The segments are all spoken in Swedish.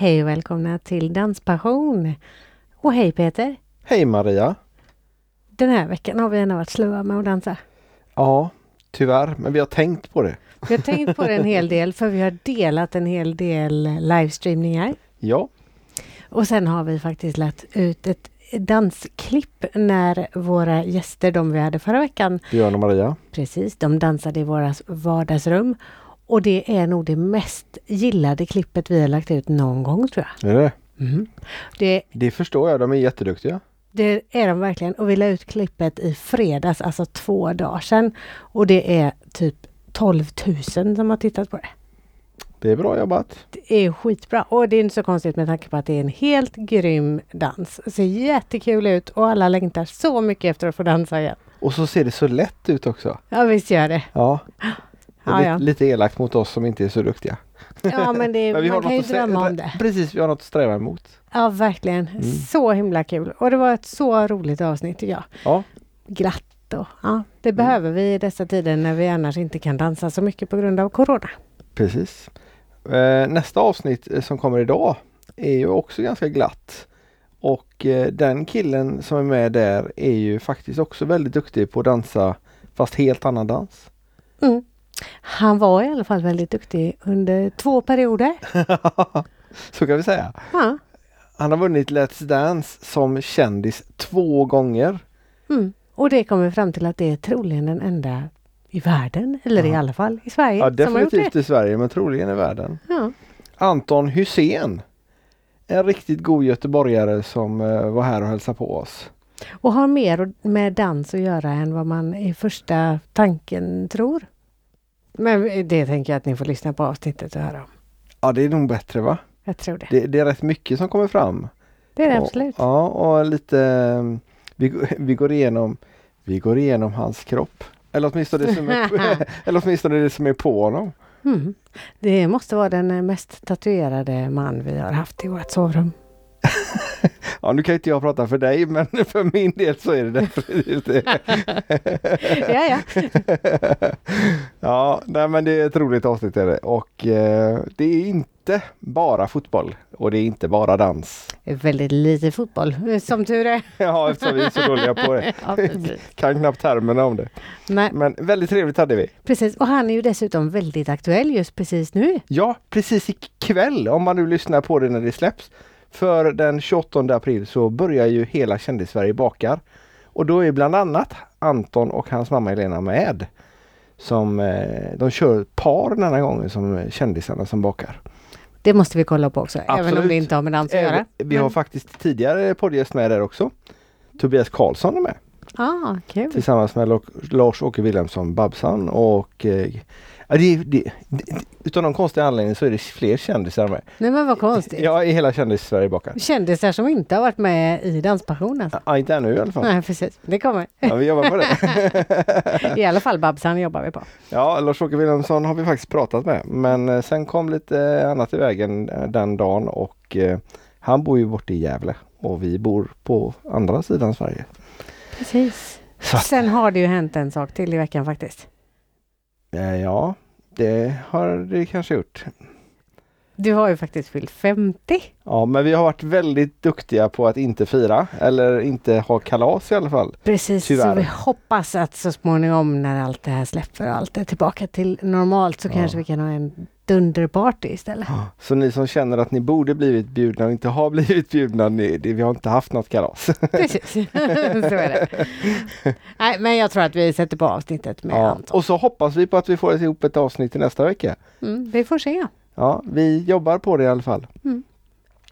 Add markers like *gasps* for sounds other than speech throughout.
Hej och välkomna till Danspassion! Och hej Peter! Hej Maria! Den här veckan har vi gärna varit slöa med att dansa. Ja, tyvärr, men vi har tänkt på det. Vi har tänkt på det en hel del för vi har delat en hel del livestreamningar. Ja, Och sen har vi faktiskt lagt ut ett dansklipp när våra gäster, de vi hade förra veckan, Björn och Maria. precis, de dansade i våra vardagsrum. Och det är nog det mest gillade klippet vi har lagt ut någon gång tror jag. Är det Mhm. Det, Det förstår jag, de är jätteduktiga. det är de verkligen. Och vi la ut klippet i fredags, alltså två dagar sedan. Och det är typ 12 000 som har tittat på det. Det är bra jobbat. Det är skitbra och det är inte så konstigt med tanke på att det är en helt grym dans. Det ser jättekul ut och alla längtar så mycket efter att få dansa igen. Och så ser det så lätt ut också. Ja visst gör det. Ja. Är Ja, lite, elakt mot oss som inte är så duktiga. Ja men, det, *laughs* Men vi har man kan ju drömma om det. Precis, vi har något att sträva emot. Ja verkligen. Mm. Så himla kul. Och det var ett så roligt avsnitt tycker jag. Ja, Glatt och ja, det behöver vi i dessa tider när vi annars inte kan dansa så mycket på grund av Corona. precis. Eh, nästa avsnitt eh, som kommer idag är ju också ganska glatt. Och eh, den killen som är med där är ju faktiskt också väldigt duktig på att dansa fast helt annan dans. Mm. Han var i alla fall väldigt duktig under två perioder. *laughs* så kan vi säga. Ja. Han har vunnit Let's Dance som kändis två gånger. Mm. Och det kommer fram till att det är troligen den enda i världen, eller i Ja. alla fall i Sverige, Ja, definitivt i Sverige men troligen i världen. Ja. Anton Hussein. En riktigt god göteborgare som eh, var här och hälsade på oss. Och har mer med dans att göra än vad man i första tanken tror. Men det tänker jag att ni får lyssna på avsnittet och höra om. Ja det är nog bättre va? Jag tror det. Det, det är rätt mycket som kommer fram. Det är det Och- absolut. Ja och lite vi, vi går igenom Vi går igenom hans kropp. Eller åtminstone det som är, *laughs* eller åtminstone det som är på honom. Mm. Det måste vara den mest tatuerade man vi har haft i vårt sovrum. *laughs* *laughs* Ja nu kan inte jag prata för dig men *laughs* för min del så är det definitivt det. *laughs* ja, ja. ja, nej men det är ett roligt avsnitt är det. och eh, det är inte bara fotboll och det är inte bara dans. Väldigt lite fotboll, som tur är. Ja, eftersom vi är så dåliga på det. Ja. Kan knappt termerna om det. Nej, Men väldigt trevligt hade vi. precis. Och han är ju dessutom väldigt aktuell just precis nu. Ja, precis ikväll om man nu lyssnar på det när det släpps. För den 28 april så börjar ju hela Kändis-Sverige bakar. Och då är bland annat Anton och hans mamma Elena med. Som, eh, de kör par denna gången som kändisarna som bakar. Det måste vi kolla på också, även om Absolut. det inte har med dans att göra. Vi har Men- faktiskt tidigare poddgäst med där också. Tobias Karlsson är med Ah, kul. tillsammans med Lars-Åke Wilhelmsson Babsan och eh, det, det, det, utav någon konstig anledning så är det fler kändisar med. Nej men vad konstigt. Ja, i hela kändis-Sverige bakar. Kändisar som inte har varit med i Danspassion alltså. Ja, inte ännu i alla fall. Nej precis, det kommer. Ja, vi jobbar på det. *laughs* I alla fall Babsan jobbar vi på. Ja, Lars-Åke Wilhelmsson har vi faktiskt pratat med. Men eh, sen kom lite annat i vägen eh, den dagen och eh, han bor ju borta i Gävle och vi bor på andra sidan Sverige. Precis. Så Sen har det ju hänt en sak till i veckan faktiskt. Eh, ja, det har det kanske gjort. Du har ju faktiskt fyllt 50. Ja, men vi har varit väldigt duktiga på att inte fira eller inte ha kalas i alla fall. Precis, Tyvärr. så vi hoppas att så småningom när allt det här släpper och allt är tillbaka till normalt så Ja. kanske vi kan ha en dunderparty istället. Så ni som känner att ni borde blivit bjudna och inte har *laughs* blivit bjudna, ni, vi har inte haft något kalas. *laughs* Precis, *laughs* så är det. Nej, men jag tror att vi sätter på avsnittet med Ja. Anton. Och så hoppas vi på att vi får ihop ett avsnitt till nästa vecka. Mm, vi får se. Ja, vi jobbar på det i alla fall.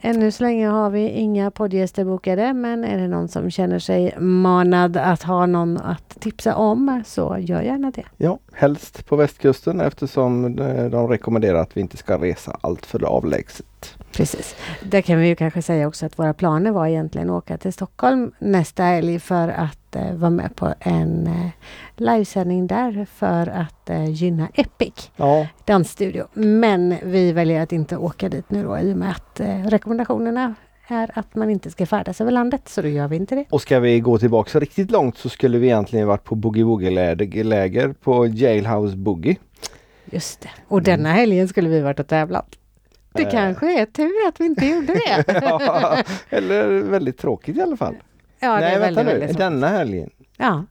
Ännu så länge har vi inga poddgäster bokade men är det någon som känner sig manad att ha någon att tipsa om så gör gärna det. Ja, helst på västkusten eftersom eh, de rekommenderar att vi inte ska resa allt för avlägset. Precis. Där kan vi ju kanske säga också att våra planer var egentligen att åka till Stockholm nästa helg för att eh, vara med på en eh, livesändning där för att eh, gynna Epic Ja, dansstudio. Men vi väljer att inte åka dit nu då i och med att eh, rekommendationerna är att man inte ska färdas över landet så då gör vi inte det. och ska vi gå tillbaka riktigt långt så skulle vi egentligen varit på Boogie Woogie-läger på Jailhouse Boogie. Just det. Och denna helgen skulle vi varit och tävlat. Det Eh. kanske är tur att vi inte gjorde det. *laughs* ja, eller väldigt tråkigt i alla fall. Ja, det Nej, är vänta väldigt, nu. väldigt. Denna helgen. Ja,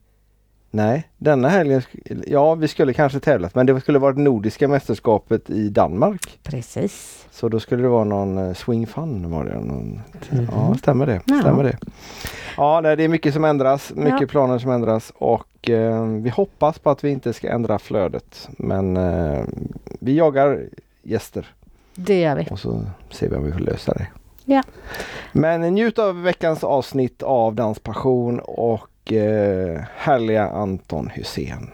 Nej, denna helgen. Ja, vi skulle kanske tävlat, men det skulle varit Nordiska mästerskapet i Danmark. precis. Så då skulle det vara någon eh, swing fun var det. Någon, Mhm. Ja, stämmer det. Ja. Stämmer det. Ja, det är mycket som ändras, mycket Ja. planer som ändras och eh, vi hoppas på att vi inte ska ändra flödet. Men eh, vi jagar gäster Det gör vi. och så ser vi om vi får lösa det. Ja. Men njut av veckans avsnitt av Danspassion och eh, härliga Anton Hussein.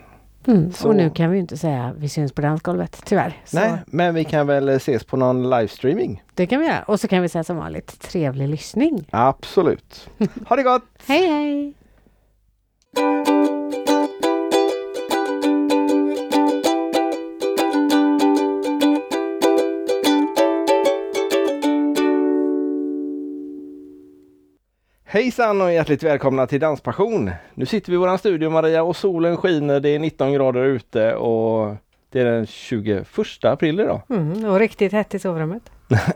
Mm. Och nu kan vi ju inte säga vi syns på dansgolvet, tyvärr. Så Nej, men vi kan väl ses på någon livestreaming? det kan vi göra. Och så kan vi säga som vanligt, trevlig lyssning. Absolut. Ha det gott! *laughs* Hej hej! Hejsan och hjärtligt välkomna till Danspassion! Nu sitter vi i våran studio Maria och solen skiner, det är 19 grader ute och det är den 21 april idag. *laughs* Mm, och riktigt hett i sovrummet.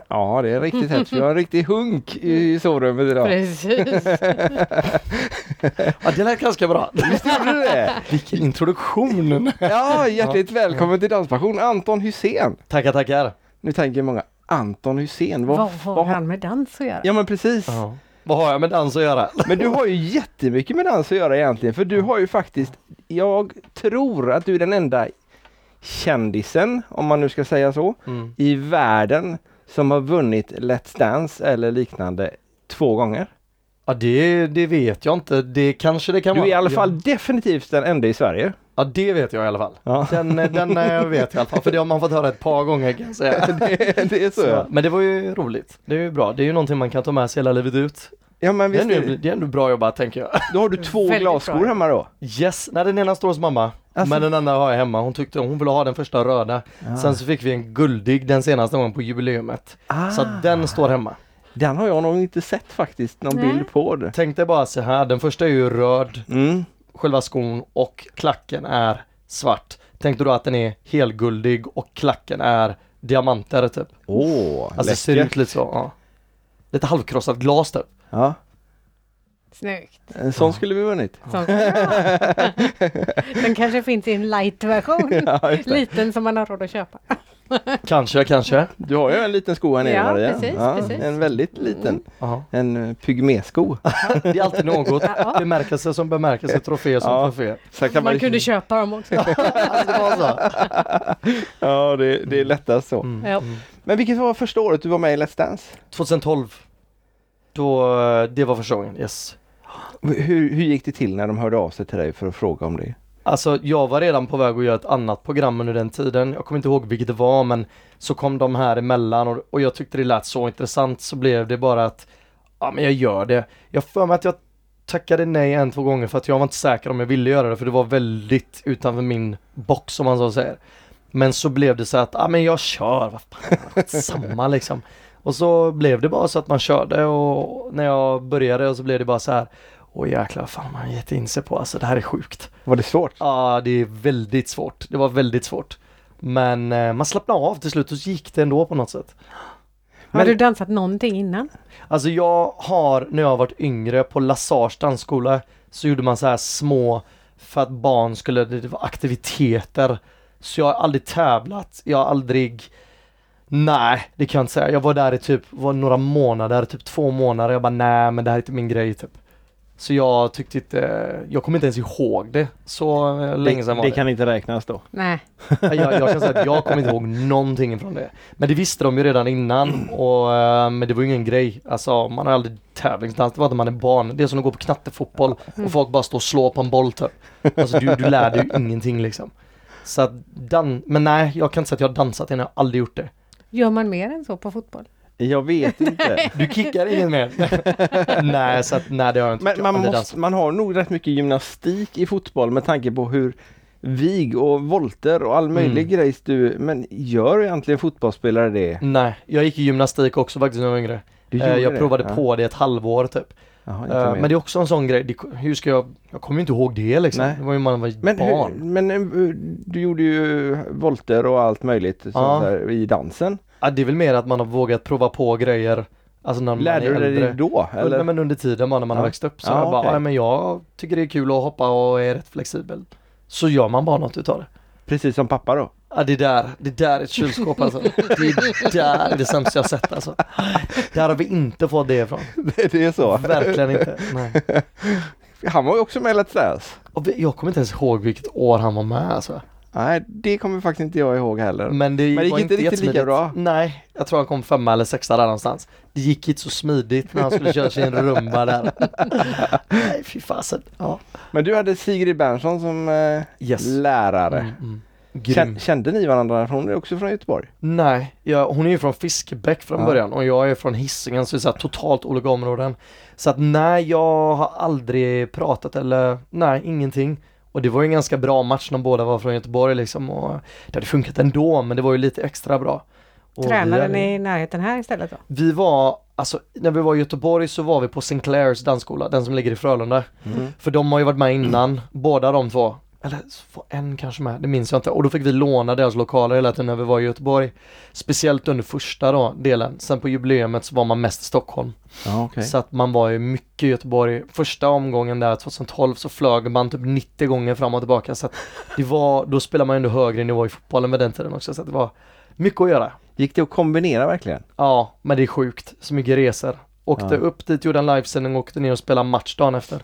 Ja, det är riktigt hett. Vi har en riktig hunk i sovrummet idag. Precis. *laughs* Ja, det lät ganska bra. Visst gjorde du det? Vilken introduktion! Ja, hjärtligt välkommen till Danspassion Anton Hussein. Tackar, tackar. Nu tänker många, Anton Hussein, vad, Vad har han med dans att göra? Ja men precis. Ja. Vad har jag med dans att göra? Men du har ju jättemycket med dans att göra egentligen för du har ju faktiskt, jag tror att du är den enda kändisen, om man nu ska säga så, Mm. i världen som har vunnit Let's Dance eller liknande två gånger. Ja, det, det vet jag inte. Det kanske det kan Du vara. är i alla fall definitivt den enda i Sverige. Ja, det vet jag i alla fall. Ja. Den, den eh, vet jag i alla fall, för det har man fått höra ett par gånger kan jag säga. *laughs* det, det är så. Så, Ja, men det var ju roligt. Det är ju bra. Det är ju någonting man kan ta med sig hela livet ut. ja men Det är, visst, ändå, det. det är ändå bra jobbat tänker jag. då har du två glasskor hemma då. Yes, nej den ena står hos mamma. Alltså- Men den andra har jag hemma. Hon tyckte hon ville ha den första röda. Sen så fick vi en guldig den senaste gången på jubileumet. ah, Så att den står hemma. Den har jag nog inte sett faktiskt, någon Nej. bild på det. Tänk dig bara så här, den första är ju röd, Mm. själva skon och klacken är svart. Tänk dig då att den är helguldig och klacken är diamanter typ. Åh, Alltså det ser läckert. ut lite så, ja. Lite halvkrossat glas typ. Ja, Snyggt. en sån skulle vi vunnit. Vara. *laughs* Den kanske finns i en light-version. *laughs* Ja, just det. Liten som man har råd att köpa. Kanske, kanske. Du har ju en liten sko här nere Ja, Maria. precis, precis. Mm. En väldigt liten. Ja. En uh, pygmésko. Det är alltid något. *laughs* Ja. Bemärkelse som bemärkelse, trofé som *laughs* Ja. trofé. Så kan Man kunde köpa dem också. *laughs* Alltså. Ja, det, det är lättast så. Mm. Ja. Mm. Men vilket var första året du var med i Let's Dance? 2012. Då, eh, det var första gången, yes. Hur, hur gick det till när de hörde av sig till dig för att fråga om det? Alltså jag var redan på väg att göra ett annat program under den tiden. Jag kommer inte ihåg vilket det var men så kom de här emellan och, och jag tyckte det lät så intressant så blev det bara att ja men jag gör det. Jag har för mig att jag tackade nej en, två gånger för att jag var inte säker om jag ville göra det för det var väldigt utanför min box som man så säger. Men så blev det så att, ja men jag kör, vad fan, samma *laughs* liksom. Och så blev det bara så att man körde och när jag började och så blev det bara så här Åh jäklar, vad fan har man gett in sig på alltså, det här är sjukt. Var det svårt? Ja, det är väldigt svårt. Det var väldigt svårt. Men eh, man slappnade av till slut och så gick det ändå på något sätt. Har Men- du dansat någonting innan? Alltså jag har, när jag varit yngre på Lasars dansskola så gjorde man så här små för att barn skulle, det var aktiviteter. Så jag har aldrig tävlat, jag har aldrig Nej, det kan jag inte säga. Jag var där i typ, var några månader, typ två månader. Jag bara nej men det här är inte min grej typ. Så jag tyckte inte, jag kommer inte ens ihåg det. Så eh, länge sedan var det det. kan inte räknas då. Nej. jag, jag kan säga att jag kommer inte ihåg någonting från det. Men det visste de ju redan innan och eh, men det var ju ingen grej. Alltså man har aldrig tävlingsdans, det var när man är barn. Det är som att gå på knattefotboll och folk bara står och slår på en boll typ. Alltså du, du lär dig ju ingenting liksom. Så att dan men nej, jag kan inte säga att jag har dansat än, jag har aldrig gjort det. Gör man mer än så på fotboll? Jag vet *laughs* inte. Du kickar ingen mer? *laughs* nej, så att nej det har jag inte. Men man, måste, man har nog rätt mycket gymnastik i fotboll med tanke på hur vig och volter och all möjlig Mm. grejs du, men gör egentligen fotbollsspelare det? Nej, jag gick i gymnastik också faktiskt när jag var yngre. Du Eh, jag det? provade Ja. på det ett halvår typ. Jaha, Eh, men det är också en sån grej, det, hur ska jag, jag kommer ju inte ihåg det liksom. Nej. Det var ju man var Men, barn. hur, men eh, du gjorde ju volter och allt möjligt sånt Ja. där, i dansen. Ja, det är väl mer att man har vågat prova på grejer Alltså när Lärde man du är dig äldre. det då? Eller? Eller? men under tiden bara när man Ja. har växt upp så Ja, jag bara, okej. ja, men jag tycker det är kul att hoppa och är rätt flexibel. Så gör man bara något utav det. Precis som pappa då? Ja det där, det där är ett kylskåp alltså. Det där är det sämsta jag sett alltså. Där har vi inte fått det ifrån. *laughs* det är så? Verkligen inte. Nej. *laughs* Han var ju också med i Let's Dance. Jag kommer inte ens ihåg vilket år han var med alltså. Nej, det kommer faktiskt inte jag ihåg heller. Men det, Men det gick inte riktigt lika bra. Nej, jag tror han kom femma eller sexa där någonstans. Det gick inte så smidigt när han skulle köra sin rumba där. *laughs* Nej, fy fasen. Ja. Men du hade Sigrid Bernson som eh, Yes. lärare. Mm, mm. Grym. Kände, ni varandra? För hon är också från Göteborg. Nej, jag, hon är ju från Fiskebäck från Ja. början och jag är från Hisingen så det är så totalt olika områden. Så att nej, jag har aldrig pratat eller nej, ingenting. Och det var ju en ganska bra match när båda var från Göteborg liksom och det hade funkat ändå men det var ju lite extra bra. Och Tränade hade- ni i närheten här istället då? Vi var, alltså när vi var i Göteborg så var vi på Sinclairs dansskola, den som ligger i Frölunda. Mm. För de har ju varit med innan, båda de två. Eller var en kanske med, det minns jag inte. Och då fick vi låna deras lokaler hela tiden när vi var i Göteborg. Speciellt under första då, delen. Sen på jubileumet så var man mest i Stockholm. Ja, okej. Så att man var ju mycket i Göteborg. Första omgången där 2012 så flög man typ 90 gånger fram och tillbaka. Så att det var, då spelar man ändå högre nivå i fotbollen med den tiden också. Så att det var mycket att göra. Gick det att kombinera verkligen? Ja, men det är sjukt. Så mycket resor. Åkte Ja. upp dit, gjorde en livesändning och åkte ner och spelade match dagen efter.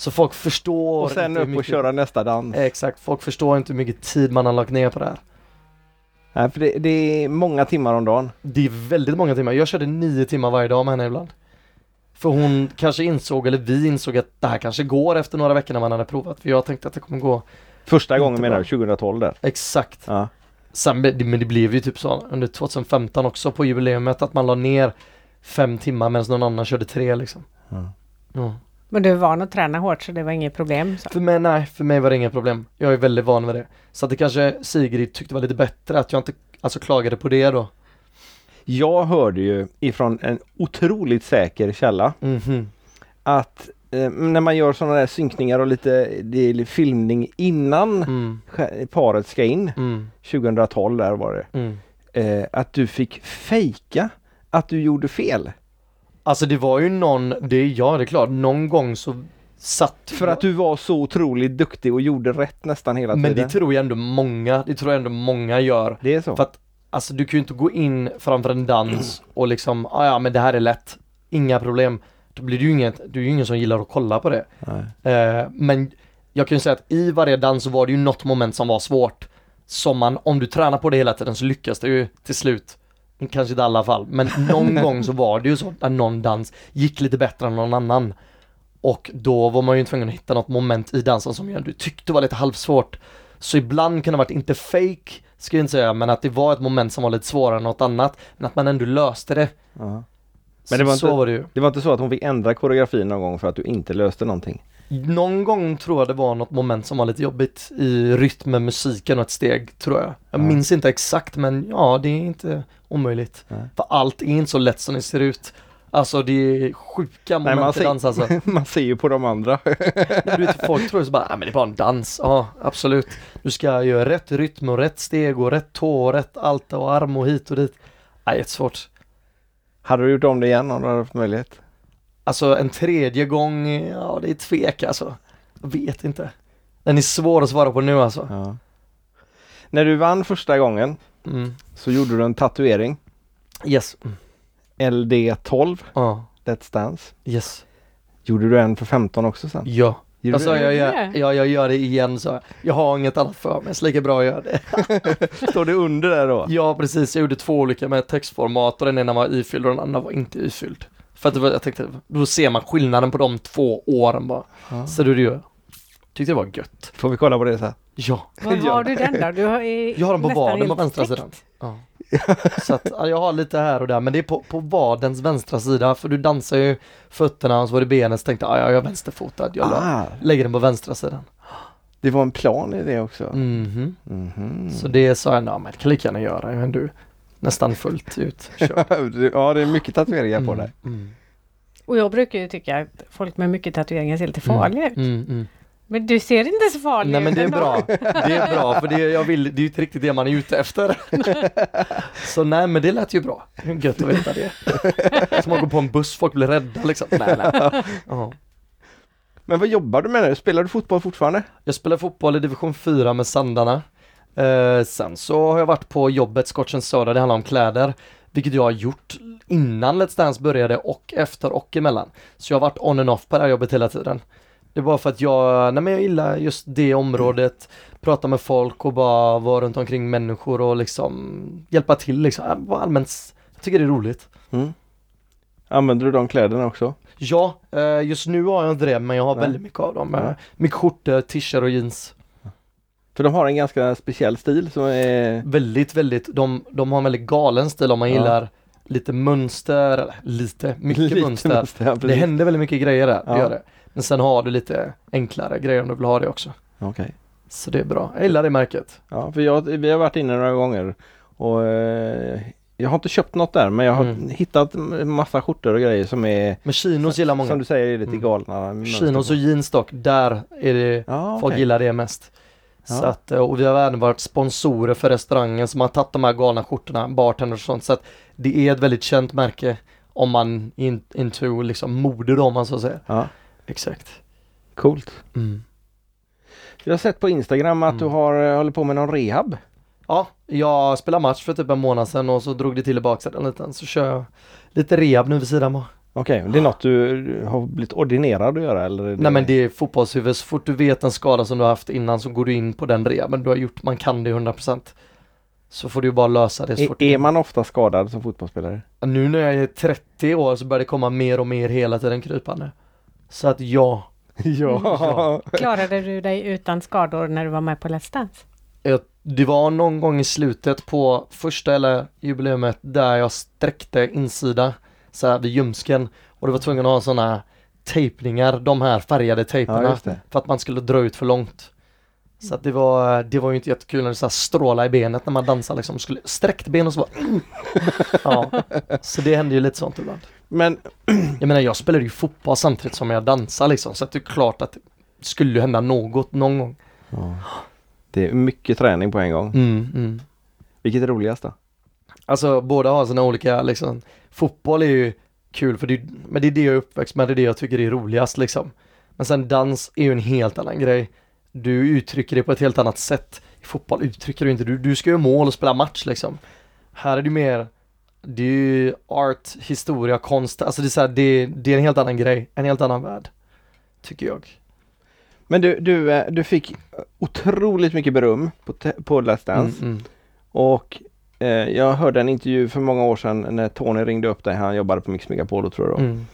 Så folk förstår Och sen upp och mycket- köra nästa dans. Exakt, folk förstår inte hur mycket tid man har lagt ner på det här. Nej, för det, det är många timmar om dagen. Det är väldigt många timmar. Jag körde nio timmar varje dag med henne ibland. För hon kanske insåg, eller vi insåg att det här kanske går efter några veckor när man hade provat. För jag tänkte att det kommer gå Första gången menar du, 2012 där? exakt. Ja. Sen, men det- men det blev ju typ så under 2015 också på jubileumet att man la ner fem timmar medan någon annan körde tre liksom. Ja. Ja. Men du är van att träna hårt så det var inget problem? Så. För mig, nej, för mig var det inga problem. Jag är väldigt van med det. Så att det kanske Sigrid tyckte var lite bättre att jag inte alltså klagade på det då. Jag hörde ju ifrån en otroligt säker källa Mhm. att eh, när man gör sådana där synkningar och lite det är filmning innan Mm. paret ska in, Mm. 2012 där var det, Mm. eh, att du fick fejka att du gjorde fel. Alltså det var ju någon, det är ja det är klart, någon gång så satt För att du var så otroligt duktig och gjorde rätt nästan hela Men det tiden. tror jag ändå många, det tror jag ändå många gör. det är så? För att alltså du kan ju inte gå in framför en dans *clears throat* och liksom, ah, ja men det här är lätt, inga problem. Då blir det ju inget, du är ju ingen som gillar att kolla på det. Eh, men jag kan ju säga att i varje dans så var det ju något moment som var svårt. Som man, om du tränar på det hela tiden så lyckas det ju till slut. Kanske inte alla fall, men någon *laughs* gång så var det ju så att någon dans gick lite bättre än någon annan. Och då var man ju tvungen att hitta något moment i dansen som jag tyckte var lite halvsvårt. Så ibland kan det ha varit, inte fake ska jag inte säga, men att det var ett moment som var lite svårare än något annat. Men att man ändå löste det. Ja. Men det var så inte- var det. Det var inte så att hon fick ändra koreografin någon gång för att du inte löste någonting? Någon gång tror jag det var något moment som var lite jobbigt i rytm med musiken och ett steg, tror jag. Jag Ja. minns inte exakt men ja, det är inte omöjligt. Nej. För allt är inte så lätt som det ser ut. Alltså det är sjuka Nej, moment man i ser- dans alltså. *laughs* Man ser ju på de andra. Du vet, folk tror så bara, ah, men det är bara en dans. Ja, absolut. Du ska göra rätt rytm och rätt steg och rätt tå och rätt allt och arm och hit och dit. Nej, jättesvårt. Hade du gjort om det igen om du hade haft möjlighet? Alltså en tredje gång, ja det är tvek alltså. Jag vet inte. Den är svår att svara på nu alltså. Ja. När du vann första gången Mm. så gjorde du en tatuering. Yes. Mm. LD12, Ja, Let's Dance. yes. Gjorde du en för 15 också sen? Ja. Gjorde Alltså du jag gör, det? ja, jag gör det igen så. Jag har inget annat för mig, så lika bra att göra det. det? *laughs* Står det under där då? Ja precis, jag gjorde två olika med textformat och den ena var ifylld och den andra var inte ifylld. För att det var, jag tänkte, då ser man skillnaden på de två åren bara. Ja. Så är det ju. Tyckte det var gött. Får vi kolla på det sen? Ja. Var *laughs* har du den då? Du har i, Jag har den på vaden på vänstra täckt. sidan. Ja. Så att ja, jag har lite här och där, men det är på, på vadens vänstra sida, för du dansar ju fötterna och så var det benet, så tänkte jag, ja, jag är vänsterfotad, jag Ah, lägger den på vänstra sidan. det var en plan i det också. Mhm. Mhm. Så det sa jag, ja men det kan lika gärna göra, är du nästan fullt ut. *laughs* Ja, det är mycket tatueringar på Mm, dig. Mm. Och jag brukar ju tycka att folk med mycket tatueringar ser lite farliga ut. Mm, mm. Men du ser inte så farlig Nej men ut det är bra. Det är bra för det, jag vill, det är ju inte riktigt det man är ute efter. *laughs* Så nej men det lät ju bra. Gött att veta det. Som att gå på en buss, folk blir rädda liksom. Nej, nej. *laughs* Ja. Men vad jobbar du med nu? Spelar du fotboll fortfarande? Jag spelar fotboll i division 4 med Sandarna. Eh, sen så har jag varit på jobbet Scotch Soda, det handlar om kläder. Vilket jag har gjort innan Let's Dance började och efter och emellan. Så jag har varit on and off på det här jobbet hela tiden. Det var för att jag, nej men jag gillar just det området, prata med folk och bara vara runt omkring människor och liksom hjälpa till liksom. Ja, Bara allmänt, jag tycker det är roligt. Mm. Använder du de kläderna också? Ja, eh, just nu har jag inte det men jag har Nej. väldigt mycket av dem. Nej. Mycket skjortor, t-shirt och jeans. För de har en ganska speciell stil som är... Väldigt, väldigt, de, de har en väldigt galen stil om man Ja. gillar lite mönster, lite, mycket lite mönster. mönster, ja, Det händer väldigt mycket grejer där, Ja. det gör det. Men sen har du lite enklare grejer om du vill ha det också. Okej. Så det är bra, jag gillar det märket. Ja, för jag, vi har varit inne några gånger och eh, jag har inte köpt något där men jag har Mm. hittat massa skjortor och grejer som är Men chinos gillar många. Som du säger är lite Mm. galna. Chinos och jeans dock, där är det, Ja, folk gillar det mest. Så Ja. att, eh, och vi har även varit sponsorer för restaurangen som har tagit de här galna skjortorna, bartenders och sånt. Så att det är ett väldigt känt märke om man in, into liksom mode då om man så säger. Ja, Exakt. coolt. Mm. Jag har sett på Instagram att Mm. du har, eh, håller på med någon rehab. Ja, jag spelade match för typ en månad sedan och så drog det till i baksidan lite. Så kör jag lite rehab nu vid sidan av. Okej, det är något du har blivit ordinerad att göra eller? är Nej men det är fotbollshuvud. Så fort du vet en skada som du har haft innan så går du in på den rehaben du har gjort. Man kan det 100%. Så får du bara lösa det så fort är, man ofta skadad som fotbollsspelare? Nu när jag är 30 år så börjar det komma mer och mer hela tiden krypande. Så att *laughs* ja, Ja. Klarade du dig utan skador när du var med på Let's Dance? det var någon gång i slutet på första eller jubileumet där jag sträckte insida så här vid ljumsken och det var tvungen att ha sådana tejpningar, de här färgade ja, tejperna det. för att man skulle dra ut för långt. Så att det var, det var ju inte jättekul när det så här strålade i benet när man dansar liksom, skulle sträckt ben och så bara *laughs* Ja, så det hände ju lite sånt ibland. Men *clears throat* Jag menar jag spelade ju fotboll samtidigt som jag dansar liksom så att det är klart att det skulle hända något någon gång. ja. det är mycket träning på en gång. Mm, mm. Vilket är roligast då? Alltså båda har sina olika liksom, fotboll är ju kul för det, men det är det jag är uppväxt med, det är det jag tycker är roligast liksom. Men sen dans är ju en helt annan grej. Du uttrycker det på ett helt annat sätt. I fotboll uttrycker du inte, du, du ska ju mål och spela match liksom. Här är det mer, det är ju art, historia, konst, alltså det är så här, det, det är en helt annan grej, en helt annan värld. Tycker jag. Men du, du, eh, du fick otroligt mycket beröm på, på Let's Dance Mm, mm. och jag hörde en intervju för många år sedan när Tony ringde upp dig, han jobbade på Mix Megapol tror jag. Mm.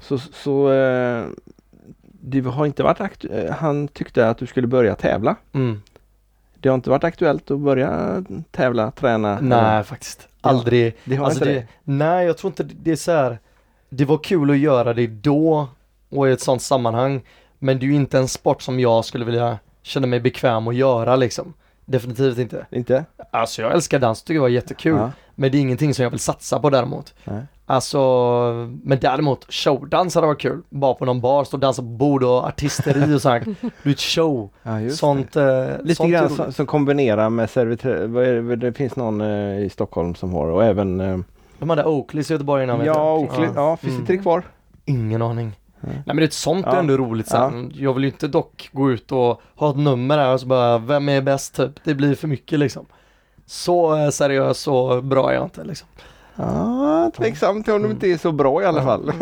Så, så eh, det har inte varit aktu- eh, han tyckte att du skulle börja tävla. Mm. Det har inte varit aktuellt att börja tävla, träna? Nej, faktiskt. Aldrig. Det har Alltså inte det, det? nej, jag tror inte det, det är så här. Det var kul att göra det då och i ett sånt sammanhang. Men det är ju inte en sport som jag skulle vilja känna mig bekväm att göra liksom. Definitivt inte. Inte? Alltså jag älskar dans, tycker det var jättekul. Ja. Men det är ingenting som jag vill satsa på däremot. Nej. Alltså, men däremot showdans hade varit kul. Bara på någon bar, stå och dansa på bord och artisteri och sånt. Du vet show. Ja, sånt. Eh, Lite sånt grann som, som kombinerar med servitör, det, finns någon eh, i Stockholm som har och även eh, De hade Oakleys i Göteborg innan Ja. Oakley, ja, finns Mm. inte det kvar? Ingen aning. Nej. Nej men ett sånt Ja. är ändå roligt sen. Jag vill ju inte dock gå ut och ha ett nummer här och så bara, vem är bäst typ? Det blir för mycket liksom. Så eh, seriös så bra är jag inte liksom. Ja, tveksamt om de inte är så bra i alla fall.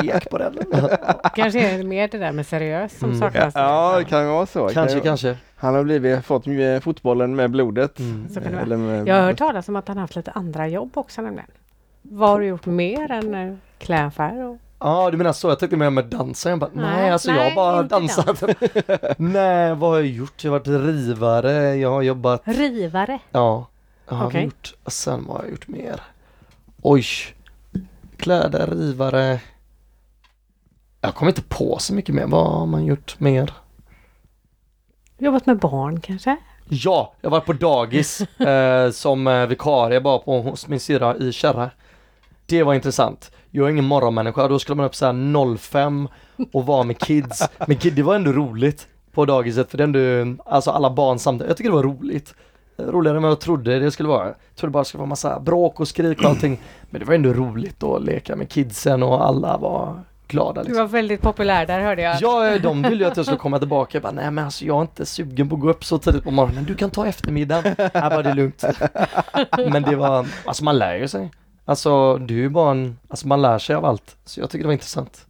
Tvek på den. *laughs* Kanske är det mer det där med seriös som Mm. saknas. Ja, det kan vara så. kanske, Kan- kanske. Han har blivit, fått eh, fotbollen med blodet. Mm. Vara. Eller med, Jag har hört talas om att han haft lite andra jobb också nämligen. Vad har du gjort mer än eh, klädaffär? Och... Ja du menar så, jag tänkte mer med dansen. Jag bara, nej, Nej, alltså jag nej, bara inte dansat. *laughs* nej vad har jag gjort? Jag har varit rivare, jag har jobbat, Rivare? ja. Jag har Okej. gjort, sen vad har jag gjort mer? Oj. Kläder, rivare. Jag kommer inte på så mycket mer. Vad har man gjort mer? Jobbat med barn kanske? Ja, jag var på dagis *laughs* eh, som eh, vikarie bara på hos min syrra i Kärra. Det var intressant. Jag är ingen morgonmänniska, då skulle man upp så här 05 och vara med kids. Men kid, det var ändå roligt. på dagiset för det är ändå, alltså alla barn samtidigt. Jag tycker det var roligt. Roligare än vad jag trodde det skulle vara. Jag trodde bara det skulle vara massa bråk och skrik och allting. Men det var ändå roligt att leka med kidsen och alla var glada. Du Liksom. var väldigt populär där hörde jag. Ja, de ville ju att jag skulle komma tillbaka. Jag bara, nej men alltså jag är inte sugen på att gå upp så tidigt på morgonen. Du kan ta eftermiddagen. Här var det lugnt. Men det var, alltså man lär ju sig. Alltså du är ju bara en, alltså man lär sig av allt. Så jag tycker det var intressant.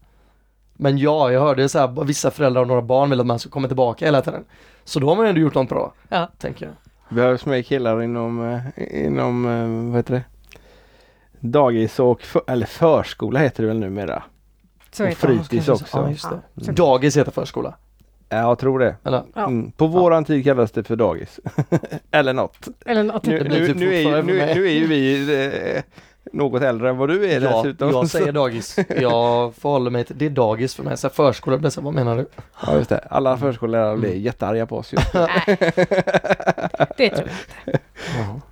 Men ja, jag hörde så här, vissa föräldrar och några barn vill att man ska komma tillbaka hela tiden. Så då har man ändå gjort något bra, Ja. tänker jag. Behövs mer killar inom, eh, inom eh, vad heter det? Dagis och för, eller förskola heter det väl numera? Så och heter det. fritids Ja, också. just det. Ja, så- Dagis heter förskola. Ja, jag tror det. Eller? Ja. Mm. På våran tid kallades det för dagis. *laughs* eller något. Eller något. Nu, Det blir nu, typ nu, är, ju, nu, nu är ju vi eh, något äldre än vad du är Ja, dessutom. jag säger dagis. Jag förhåller mig till, det är dagis för mig. Så förskola blir så, vad menar du? Ja just det. Alla förskollärare blir jättearga på oss just nu. Nej, det tror jag inte.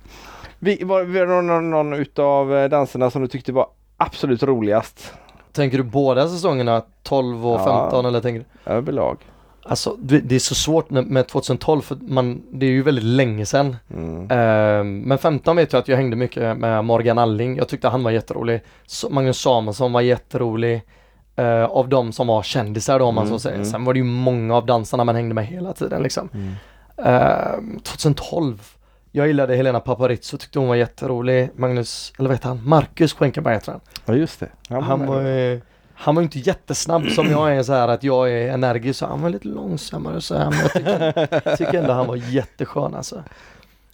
Vi, var, var det någon, någon utav eh, danserna som du tyckte var absolut roligast? Tänker du båda säsongerna 12 och Ja. 15 eller tänker du? Överlag. Alltså det det är så svårt med- med 2012 för man, det är ju väldigt länge sedan. Mm. Ehm, men 15 vet jag att jag hängde mycket med Morgan Alling. Jag tyckte han var jätterolig. Så, Magnus Samuelsson var jätterolig. eh, av de som var kändisar då om man Mm, så säger. mm. Sen var det ju många av dansarna man hängde med hela tiden liksom. Mm. Ehm, 2012 jag gillade Helena Paparizou, tyckte hon var jätterolig. Magnus, eller vad heter han? Marcus Schenkenberg heter han. Ja just det. Han Han var, eh, han var ju inte jättesnabb som jag är så här att jag är energisk så han var lite långsammare så här men jag tycker, tycker ändå han var jätteskön alltså.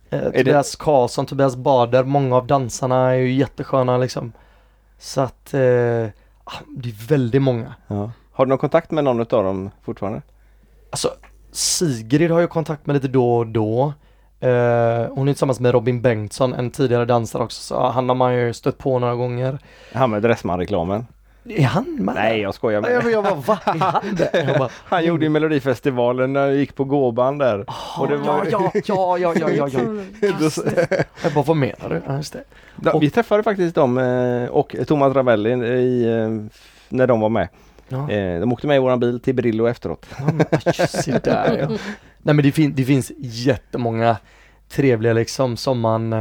Eh, det- Tobias Karlsson, Tobias Bader, många av dansarna är ju jättesköna liksom. Så att eh, ah, det är väldigt många. ja. Har du någon kontakt med någon utav dem fortfarande? Alltså Sigrid har jag kontakt med lite då och då. Eh, hon är tillsammans med Robin Bengtsson, en tidigare dansare också, så han har man ju stött på några gånger. Han med Dressman-reklamen? Är han med? Nej jag skojar Ja, Jag, med. jag bara, va? Är han *laughs* det? Han gjorde ju Melodifestivalen när jag gick på gåban där. Och det var- ja, ja, ja, ja, ja, ja. *laughs* Då- Jag bara, vad menar du? Ja, just det. Da- Och- Vi träffade faktiskt dem eh, och Thomas Ravelli i, eh, när de var med. Ja, Eh, De åkte med i våran bil till Brillo efteråt. ja, se där ja. Nej men det, fin- det finns jättemånga trevliga liksom som man,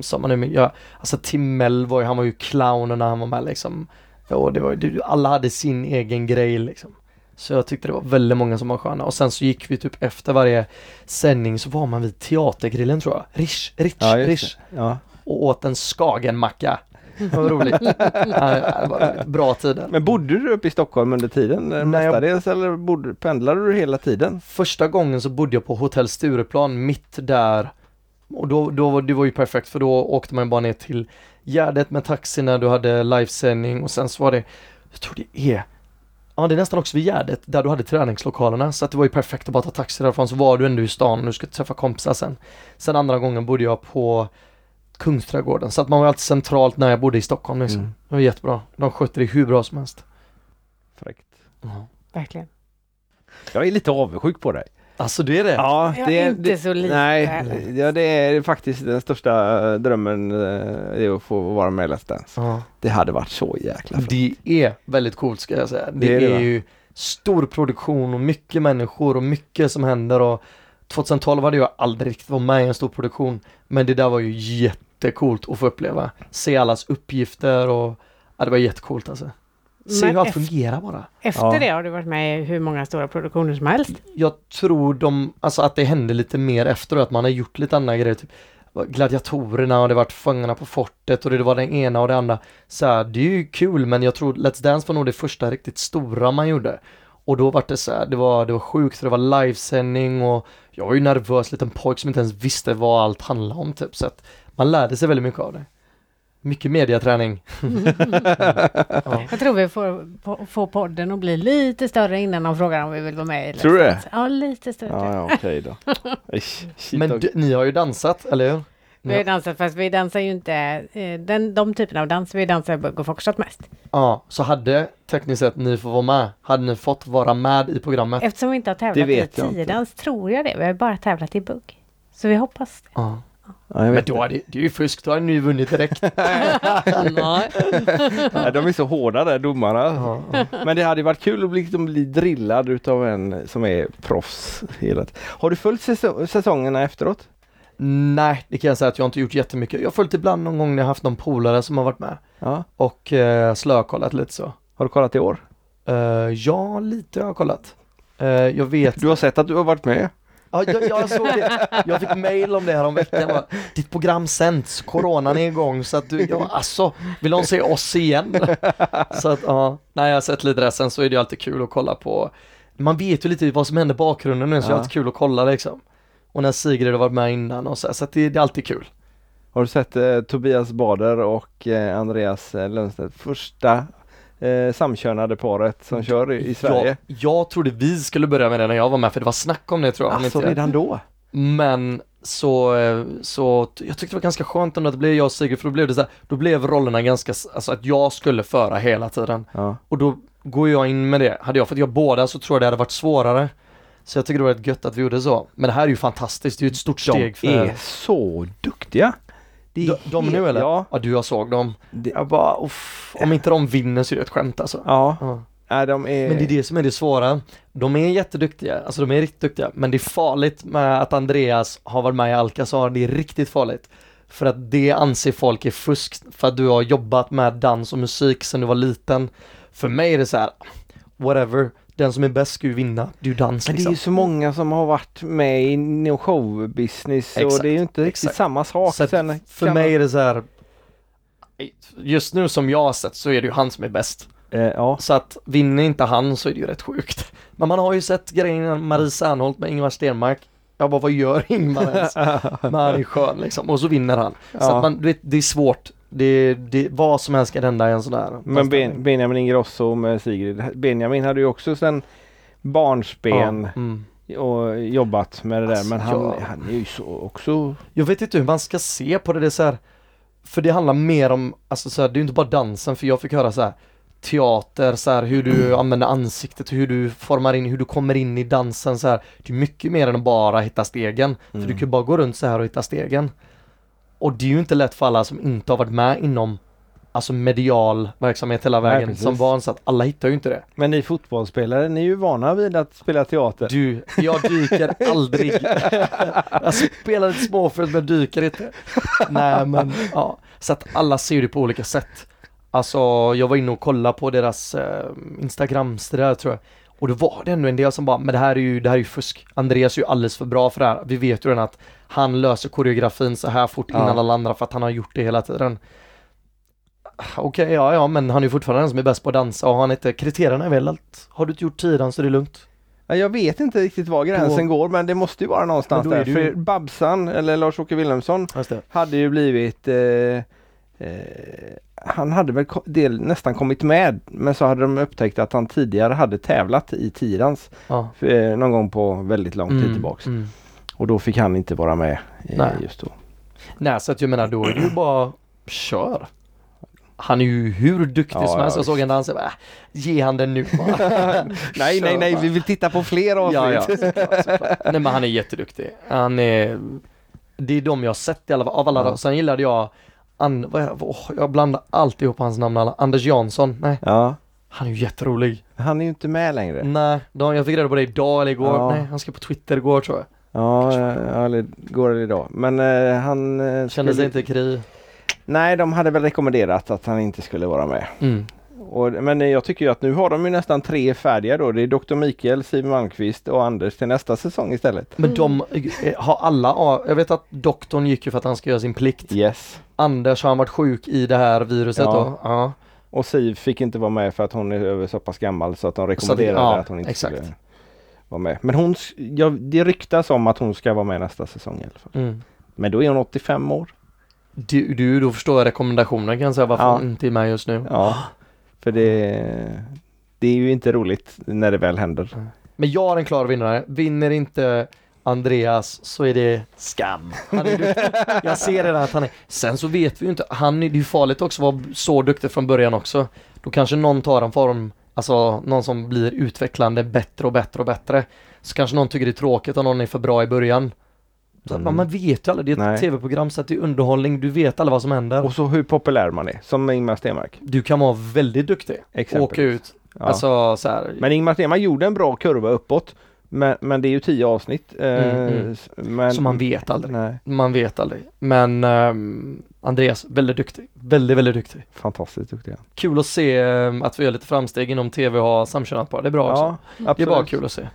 som man med. Ja, alltså Timell var ju, han var ju clownen när han var med liksom. Ja, det var, det, alla hade sin egen grej liksom. Så jag tyckte det var väldigt många som var sköna och sen så gick vi typ efter varje sändning så var man vid Teatergrillen tror jag. Rish, Rich, Rish. det. Ja. och åt en skagenmacka. Det var roligt. *laughs* ja, det var bra tider. Men bodde du uppe i Stockholm under tiden eh, Nej, jag- mestadels eller bodde, pendlade du hela tiden? Första gången så bodde jag på hotell Stureplan mitt där och då, då var det var ju perfekt för då åkte man bara ner till Gärdet med taxi när du hade livesändning och sen så var det, jag tror det är Ja det är nästan också vid Gärdet där du hade träningslokalerna så att det var ju perfekt att bara ta taxi därifrån så var du ändå i stan och du skulle träffa kompisar sen. Sen andra gången bodde jag på Kungsträdgården så att man var alltid centralt när jag bodde i Stockholm liksom. Mm. Det var jättebra. De skötte det hur bra som helst. Fräckt. Verkligen. Jag är lite avundsjuk på dig. Alltså det är det? Ja, det är inte så lite. Nej, ja, det är faktiskt den största drömmen eh, är att få vara med i Let's Dance. Ja. Det hade varit så jäkla fett. Det är väldigt coolt ska jag säga. Det, Det är är, det, va? ju stor produktion och mycket människor och mycket som händer och 2012 hade jag aldrig riktigt varit med i en stor produktion men det där var ju jättekult att få uppleva. Se allas uppgifter och ja, det var jättecoolt alltså. Se Men hur allt fungerar bara. Efter Ja. det har du varit med i hur många stora produktioner som helst. Jag tror de, alltså att det hände lite mer efter att man har gjort lite andra grejer. Typ gladiatorerna och det varit Fångarna på fortet och det var den ena och det andra. Så här, det är ju kul men jag tror Let's Dance var nog det första riktigt stora man gjorde. Och då var det så här, det var, det var sjukt, det var livesändning och jag var ju nervös liten pojk som inte ens visste vad allt handlade om typ. Så att man lärde sig väldigt mycket av det. Mycket mediaträning. *laughs* ja. Jag tror vi får få, få podden att bli lite större innan de frågar om vi vill vara med i Tror du det? Ja, lite större. Ja, ja okej då. *laughs* Men ni har ju dansat, eller hur? Vi har dansat fast vi dansar ju inte eh, den, de typerna av dans. Vi dansar bugg och foxtrot mest. Ja, så hade tekniskt sett ni får vara med, hade ni fått vara med i programmet? Eftersom vi inte har tävlat i tiodans tror jag det. Vi har bara tävlat i bugg. Så vi hoppas det. Ja. Ja, jag Men då är det, det är ju fusk, då har ni ju vunnit direkt. *laughs* Nej. *laughs* Ja, de är så hårda där domarna. Ja, ja. Men det hade varit kul att bli, liksom, bli drillad utav en som är proffs. Hela. Har du följt säso- säsongerna efteråt? Nej, det kan jag säga att jag inte gjort jättemycket. Jag har följt ibland någon gång när jag haft någon polare som har varit med Ja. och eh, slökollat lite så. Har du kollat i år? Eh, ja, lite har jag kollat. Eh, jag vet Du har sett att du har varit med? Ja, jag, jag såg det. Jag fick mail om det här om veckan. Bara, Ditt program sänds, coronan är igång så att du, ja, alltså, vill de se oss igen? Så att ja, när jag har sett lite där sen så är det ju alltid kul att kolla på. Man vet ju lite vad som händer i bakgrunden nu så det är Ja. alltid kul att kolla liksom. Och när Sigrid har varit med innan och så, så att det, det är alltid kul. Har du sett eh, Tobias Bader och eh, Andreas eh, Lundstedt? Första eh, samkönade paret som kör i, i Sverige. Jag, jag trodde vi skulle börja med det när jag var med för det var snack om det tror jag. Alltså inte redan då? Men så, eh, så jag tyckte det var ganska skönt ändå att det blev jag och Sigrid för då blev det så här, då blev rollerna ganska, alltså att jag skulle föra hela tiden. Ja. Och då går jag in med det. Hade jag fått göra båda så tror jag det hade varit svårare. Så jag tycker det var rätt gött att vi gjorde så. Men det här är ju fantastiskt, det är ju ett stort De steg för... är så duktiga. De, de nu eller? Ja. ja du jag såg dem. Det, Jag bara, uff, om inte de vinner så är det ett skämt alltså. ja. Ja. Nej, de är... Men det är det som är det svåra. De är jätteduktiga, alltså de är riktigt duktiga, men det är farligt med att Andreas har varit med i Alcazar, det är riktigt farligt. För att det anser folk är fusk, för att du har jobbat med dans och musik sedan du var liten. För mig är det så här, whatever, den som är bäst ska ju vinna, det är ju dans Men det är liksom. ju så många som har varit med i no showbusiness och Exakt, det är ju inte riktigt exakt. samma sak. Så Sen För mig är det så här, just nu som jag har sett så är det ju han som är bäst. man- eh, ja. Så att vinner inte han så är det ju rätt sjukt. Men man har ju sett grejen med Marie Serneholt med Ingvar Stenmark. Jag bara, vad gör Ingvar ens? *laughs* Men han är skön liksom. Och så vinner han. Så Ja. att man, du vet, det är svårt. Det, det, vad som helst kan hända i en sån där. Men ben, Benjamin Ingrosso med Sigrid. Benjamin hade ju också sen barnsben Ja, mm. och jobbat med det där. Alltså, Men han, ja. han är ju så också... Jag vet inte hur man ska se på det, det är så här, För det handlar mer om, alltså så här, det är inte bara dansen för jag fick höra så här teater, så här, hur du använder ansiktet, hur du formar in, hur du kommer in i dansen så här. Det är mycket mer än att bara hitta stegen. För du kan ju bara gå runt så här och hitta stegen. Och det är ju inte lätt för alla som inte har varit med inom Alltså medial verksamhet hela Nej, vägen precis. som barn så att alla hittar ju inte det. Men ni fotbollsspelare, ni är ju vana vid att spela teater. Du, jag dyker *laughs* aldrig. jag spelar lite småfult men dyker inte. Nej men ja, så att alla ser det på olika sätt. Alltså jag var inne och kollade på deras eh, Instagrams det där tror jag. Och då var det ändå en del som bara, men det här är ju, det här är ju fusk. Andreas är ju alldeles för bra för det här. Vi vet ju redan att han löser koreografin så här fort innan Ja. alla andra för att han har gjort det hela tiden. Okej, ja, ja, men han är fortfarande den som är bäst på att dansa och han inte, kriterierna är väl att har du inte gjort tidan så är det lugnt. Ja, Jag vet inte riktigt var gränsen Då- går men det måste ju vara någonstans där. ju- För Babsan, eller Lars-Åke Wilhelmsson, hade ju blivit eh, eh, han hade väl del, nästan kommit med men så hade de upptäckt att han tidigare hade tävlat i tidans Ja. eh, någon gång på väldigt lång tid Mm, tillbaks. mm. Och då fick han inte vara med eh, Nej. just då. Nej, så att jag menar då är det ju bara kör. Han är ju hur duktig Ja, som helst. ja, Jag såg en dans, jag äh, ge han den nu bara. *laughs* nej, nej, nej, vi vill titta på fler avsnitt. Ja, ja, såklart. Nej men han är jätteduktig. Han är, det är de jag har sett i alla fall, av alla Ja. Sen gillade jag, vad är, åh, jag blandar alltid ihop hans namn alla. Anders Jansson, nej, ja, han är ju jätterolig. han är ju inte med längre. Nej, jag fick reda på det idag eller igår. Ja. Nej, han ska på Twitter igår tror jag. Ja, eller går det idag. Men eh, han... Eh, Kände skulle- sig inte kry. Nej, de hade väl rekommenderat att han inte skulle vara med. Mm. Och, men eh, jag tycker ju att nu har de ju nästan tre färdiga då. Det är Dr. Mikael, Siw Malmkvist och Anders till nästa säsong istället. Men de eh, har alla, ja, jag vet att doktorn gick ju för att han ska göra sin plikt. Yes. Anders har han varit sjuk i det här viruset Ja. då? Ja. Och Siv fick inte vara med för att hon är över så pass gammal så att de Så rekommenderade ja, att hon inte exakt. skulle vara med. Men hon, ja, det ryktas om att hon ska vara med nästa säsong i alla fall. Mm. Men då är hon 85 år. Du, du, då förstår jag rekommendationen kan jag säga varför Ja. hon inte är med just nu. Ja, för det, det är ju inte roligt när det väl händer. Men jag har en klar vinnare. Vinner inte Andreas så är det skam. Är jag ser redan att han är. Sen så vet vi ju inte. Han är det är ju farligt också att vara så duktig från början också. Då kanske någon tar en form, alltså någon som blir utvecklande bättre och bättre och bättre. Så kanske någon tycker det är tråkigt om någon är för bra i början. Så Mm. man, vet ju aldrig, det är ett Nej. tv-program så att det är underhållning, du vet alla vad som händer. Och så hur populär man är, som Ingmar Stenmark. Du kan vara väldigt duktig, Exempelvis. åka ut, Ja. alltså så här, Men Ingmar Stenmark gjorde en bra kurva uppåt. Men, men det är ju tio avsnitt. eh, Mm, mm. Men, så man vet aldrig. Nej, Man vet aldrig. Men ehm, Andreas, väldigt duktig. Väldigt, väldigt duktig. fantastiskt duktiga. Kul att se ehm, att vi gör lite framsteg inom tv och har samkönat par. Det är bra också. Ja, Det är bara kul att se.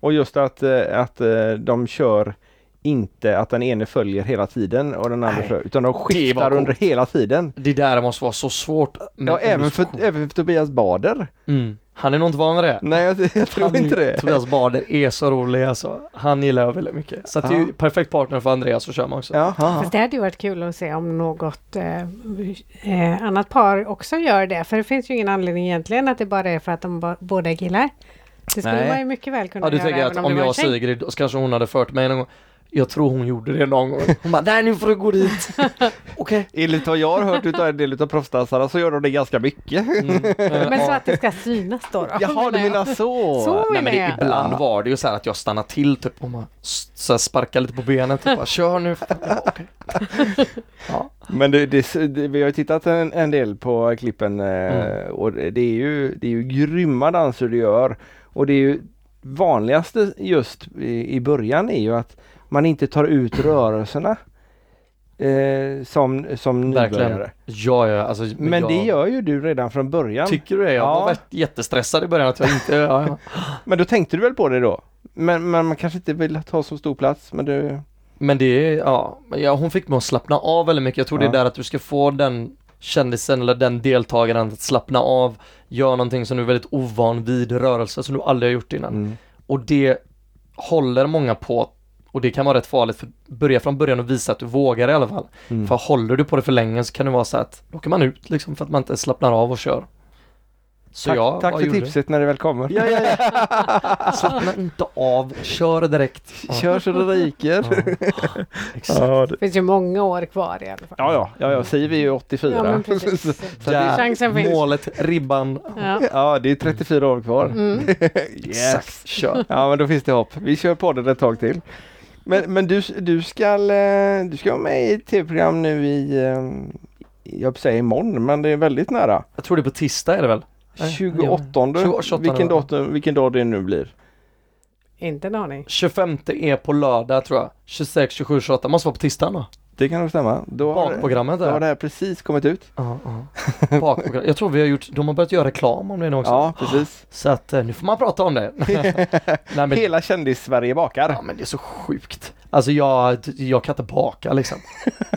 Och just att, eh, att eh, de kör inte att den ene följer hela tiden och den andra Nej, följer, utan de skiftar under hela tiden. Det där måste vara så svårt. Ja, även för, även för Tobias Bader. Mm. Han är nog inte van med det. Nej, jag, jag tror Han- inte det. Tobias Bader är så rolig alltså. Han gillar jag väldigt mycket. Så att det är ju perfekt partner för Andreas att köra med också. Jaha. Fast det hade ju varit kul att se om något eh, eh, annat par också gör det. För det finns ju ingen anledning egentligen att det bara är för att de båda är killar. Det skulle Nej. man ju mycket väl kunna Ja du göra tänker att om, om jag och. Sigrid, så kanske hon hade fört mig någon gång. Jag tror hon gjorde det någon gång. Hon bara, nej nu får du gå dit. *laughs* Okej. Enligt vad jag har hört utav en del av proffsdansarna så gör de det ganska mycket. Mm. *laughs* Men så att det ska synas då? då Jaha, du menar så? Så Nej men det, ibland var det ju så här att jag stannade till typ och man så här sparkar lite på benet typ bara, kör nu. *laughs* Ja. Men det, det, det, vi har ju tittat en, en del på klippen eh, Mm. och det det är, ju, det är ju grymma danser du gör. Och det är ju vanligaste just i, i början är ju att man inte tar ut rörelserna eh, som, som nybörjare. Ja, ja, alltså, Men jag, det gör ju du redan från början. Tycker du det? Jag Ja. var jättestressad i början att jag inte, ja, ja. *laughs* Men då tänkte du väl på det då? Men, men man kanske inte vill ta så stor plats. Men du... Men det är, ja, men ja, hon fick mig att slappna av väldigt mycket. Jag tror det är där att du ska få den kändisen eller den deltagaren att slappna av, göra någonting som du är väldigt ovan vid, rörelse som du aldrig har gjort innan. Mm. Och det håller många på och det kan vara rätt farligt för börja från början och visa att du vågar i alla fall. Mm. För håller du på det för länge så kan det vara så att då åker man ut liksom för att man inte slappnar av och kör. Så tack jag tack för gjorde? tipset när det väl kommer. Ja, ja, ja. *laughs* Slappna inte av, kör direkt. Ja. Kör så det ryker. Ja. *laughs* Det- finns ju många år kvar i alla fall. ja, ja, ja, ja. Siv *laughs* är ju 84. Ja. Så Chansen finns. målet, ribban. Ja. Ja, det är 34 år kvar. Mm. Yes! Exakt, kör. Ja, men då finns det hopp. Vi kör på det ett tag till. Men, men du, du, ska, eh, du ska vara med i ett tv-program nu i, eh, jag säga imorgon, men det är väldigt nära. Jag tror det är på tisdag är det väl? Nej, 28, 28, vilken, ja. datum, vilken dag det nu blir. Inte en aning. 25 är på lördag tror jag. 26, 27, 28. Måste vara på tisdagen då. Det kan nog stämma. Då har, Bakprogrammet då har det här precis kommit ut. Ja, ja. Bakprogram. Jag tror vi har gjort, de har börjat göra reklam om det nu också. Ja, precis. Så att eh, nu får man prata om det. *laughs* Nej, men, Hela kändis-Sverige bakar. ja, men det är så sjukt. Alltså jag, jag kan inte baka liksom.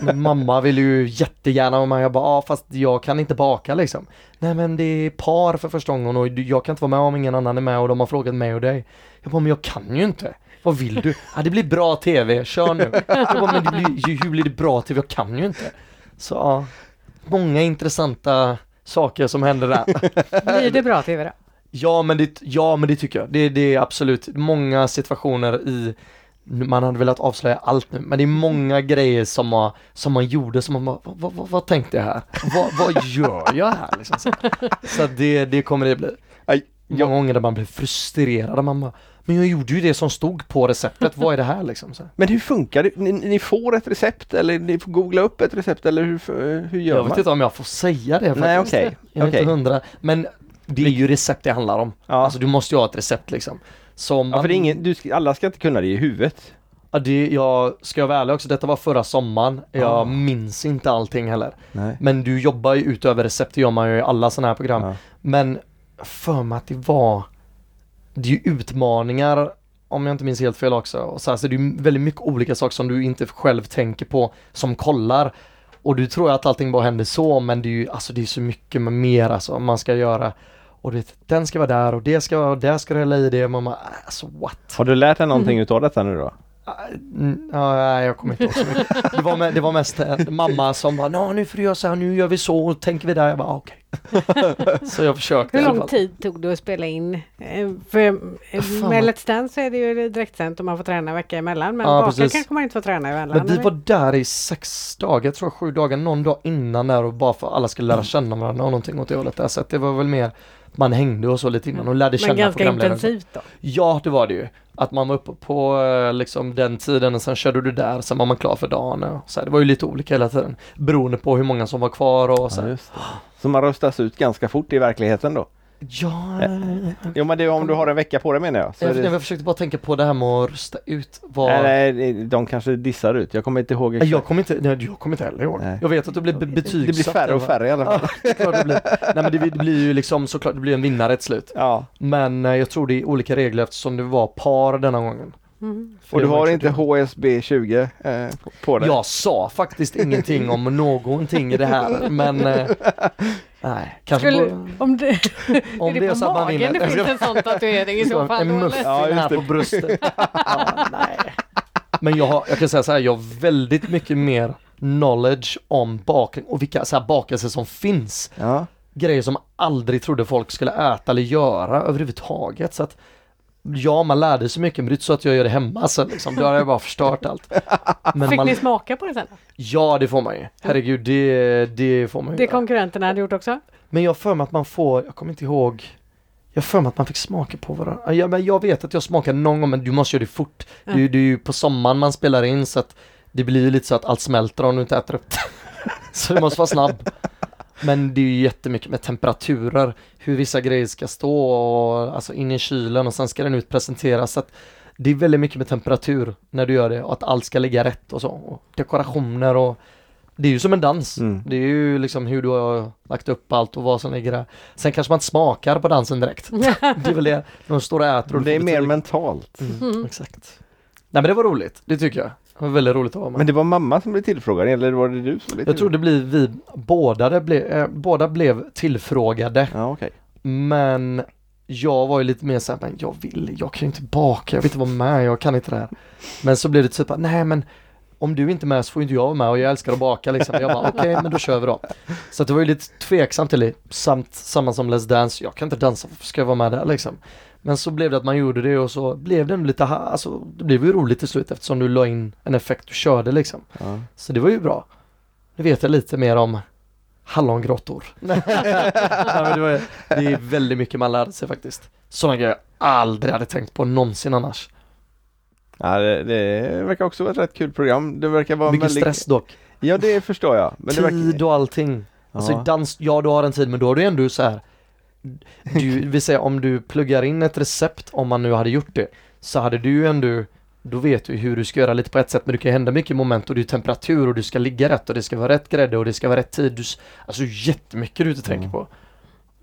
Men mamma vill ju jättegärna vara med. Jag bara, ja fast jag kan inte baka liksom. Nej men det är par för första gången och jag kan inte vara med om ingen annan är med och de har frågat mig och dig. Jag bara, men jag kan ju inte. Vad vill du? Ja det blir bra tv, kör nu. *laughs* Jag bara, men det blir, ju- hur blir det bra tv? Jag kan ju inte. Så ja, många intressanta saker som händer där. *laughs* Blir det bra TV då? Ja men det, ja, men det tycker jag. Det, det är absolut många situationer i man hade velat avslöja allt nu, men det är många grejer som man, som man gjorde som man bara, vad, vad, vad, tänkte jag här? Vad, vad gör jag här? Liksom så så det, det kommer det bli. Många gånger där man blir frustrerad, man bara, men jag gjorde ju det som stod på receptet, vad är det här liksom? Så. men hur funkar det? Ni, ni får ett recept eller ni får googla upp ett recept eller hur, hur gör Jag man? vet inte om jag får säga det Nej faktiskt. Jag är okej. inte hundra, men det är ju recept det handlar om. Ja. Alltså du måste ju ha ett recept liksom. Som ja, för det är ingen, du, alla ska inte kunna det i huvudet. Ja, det, jag ska jag vara ärlig också, detta var förra sommaren. Jag Ah. minns inte allting heller. Nej. Men du jobbar ju utöver recept, det gör man ju i alla sådana här program. Ja. Men för mig att det var, det är ju utmaningar om jag inte minns helt fel också. Och så, här, så det är ju väldigt mycket olika saker som du inte själv tänker på som kollar. Och du tror att allting bara händer så, men det är ju alltså det är så mycket mer alltså man ska göra. Och det, den ska vara där och det ska vara, där ska du hälla i det. Man bara, äh, alltså what? Har du lärt dig någonting utav detta nu då? Ja, nej, jag kommer inte ihåg så mycket. Det var, med, det var mest eh, mamma som bara, "Nå, nu får du göra så här, nu gör vi så, och tänker vi där. Jag bara, ah, okej. *laughs* så jag försökte i Hur alla lång fall. tid tog det att spela in? Eh, För eh, Fan. med Let's Dance så är det ju direktsänt och man får träna en vecka emellan. Men Ja, baka precis. kanske man inte får träna emellan. Men vi eller? var där i sex dagar, jag tror sju dagar, någon dag innan där och bara för att alla skulle lära känna varandra och någonting åt det hållet där. Så att det var väl mer, man hängde och så lite innan och lärde känna Men ganska intensivt då. Ja, det var det ju. Att man var uppe på eh, liksom den tiden och sen körde du där, sen var man klar för dagen. Och så här, det var ju lite olika hela tiden. Beroende på hur många som var kvar och så. Ja. Så man röstas ut ganska fort i verkligheten då? Ja, Jo men det är om du har en vecka på det menar jag. Så jag, det... jag försökte bara tänka på det här med att rösta ut vad... Nej, nej, de kanske dissar ut. Jag kommer inte ihåg exakt. Jag kommer inte, nej, jag kommer inte heller ihåg. Nej. Jag vet att det blir be- Det betygsatt. blir färre och färre i alla fall. Ja, det blir. Nej men det, det blir ju liksom såklart, det blir en vinnare ett slut. Ja. Men eh, jag tror det är olika regler eftersom det var par denna gången. Mm. Och det du var har inte HSB 20 eh, på- på dig? Jag sa faktiskt ingenting om någonting i det här *laughs* men eh, Nej, kanske Skulle, på, om det, *laughs* om är det, det är på så att man magen vinner. det finns en sån tatuering i så *laughs* fall? en muffin? Ja, här på bröstet. ja, nej. Men jag, har, jag kan säga så här, jag har väldigt mycket mer knowledge om bakning och vilka så här bakelser som finns. Ja. Grejer som aldrig trodde folk skulle äta eller göra överhuvudtaget. Så att Ja, man lärde sig mycket men det är inte så att jag gör det hemma sen liksom. Då har jag bara förstört allt. *laughs* Men Fick man, ni smaka på det sen? ja, det får man ju. Herregud, det, det får man ju. Det konkurrenterna hade gjort också? Men jag för mig att man får, jag kommer inte ihåg Jag har för mig att man fick smaka på varandra. Ja, men jag vet att jag smakade någon gång men du måste göra det fort. Det, är ju- det är ju på sommaren man spelar in så att det blir ju lite så att allt smälter om du inte äter upp det. *laughs* så du måste vara snabb. Men det är ju jättemycket med temperaturer, hur vissa grejer ska stå och alltså in i kylen och sen ska den ut presenteras. Så att det är väldigt mycket med temperatur när du gör det och att allt ska ligga rätt och så. Och dekorationer och det är ju som en dans. Mm. Det är ju liksom hur du har lagt upp allt och vad som ligger där. Sen kanske man inte smakar på dansen direkt. *laughs* Det är väl det. De står och äter och Det är mer mentalt. Mm, exakt. Nej men det var roligt, det tycker jag. Det var väldigt roligt att vara med. Men det var mamma som blev tillfrågad eller var det du som blev jag tror det blir vi, båda, blev, eh, båda blev tillfrågade. Ja okej. Men jag var ju lite mer såhär, men jag vill, jag kan ju inte baka, jag vill inte vara med, jag kan inte det här. Men så blev det typ, nej men om du inte är med så får inte jag vara med och jag älskar att baka liksom. Jag bara okej men då kör vi då. Så det var ju lite tveksamt till det, samt samma som Let's Dance, jag kan inte dansa, varför ska jag vara med där liksom? Men så blev det att man gjorde det och så blev det lite, ha- alltså det blev ju roligt till slut eftersom du la in en effekt och körde liksom. Ja. Så det var ju bra. Nu vet jag lite mer om hallongrottor. *laughs* Nej, det, var, det är väldigt mycket man lärde sig faktiskt. Sådana grejer jag aldrig hade tänkt på någonsin annars. Ja, det, det verkar också vara ett rätt kul program. Det verkar vara Mycket väldigt... stress dock. Ja det förstår jag. Men tid verkar... och allting. Alltså Ja. dans, ja du har en tid men då har du ändå så här. Du vill säga om du pluggar in ett recept, om man nu hade gjort det, så hade du ju ändå då vet du hur du ska göra lite på ett sätt men det kan hända mycket moment och det är temperatur och du ska ligga rätt och det ska vara rätt grädde och det ska vara rätt tid. Du, alltså jättemycket du inte tänker Mm. på.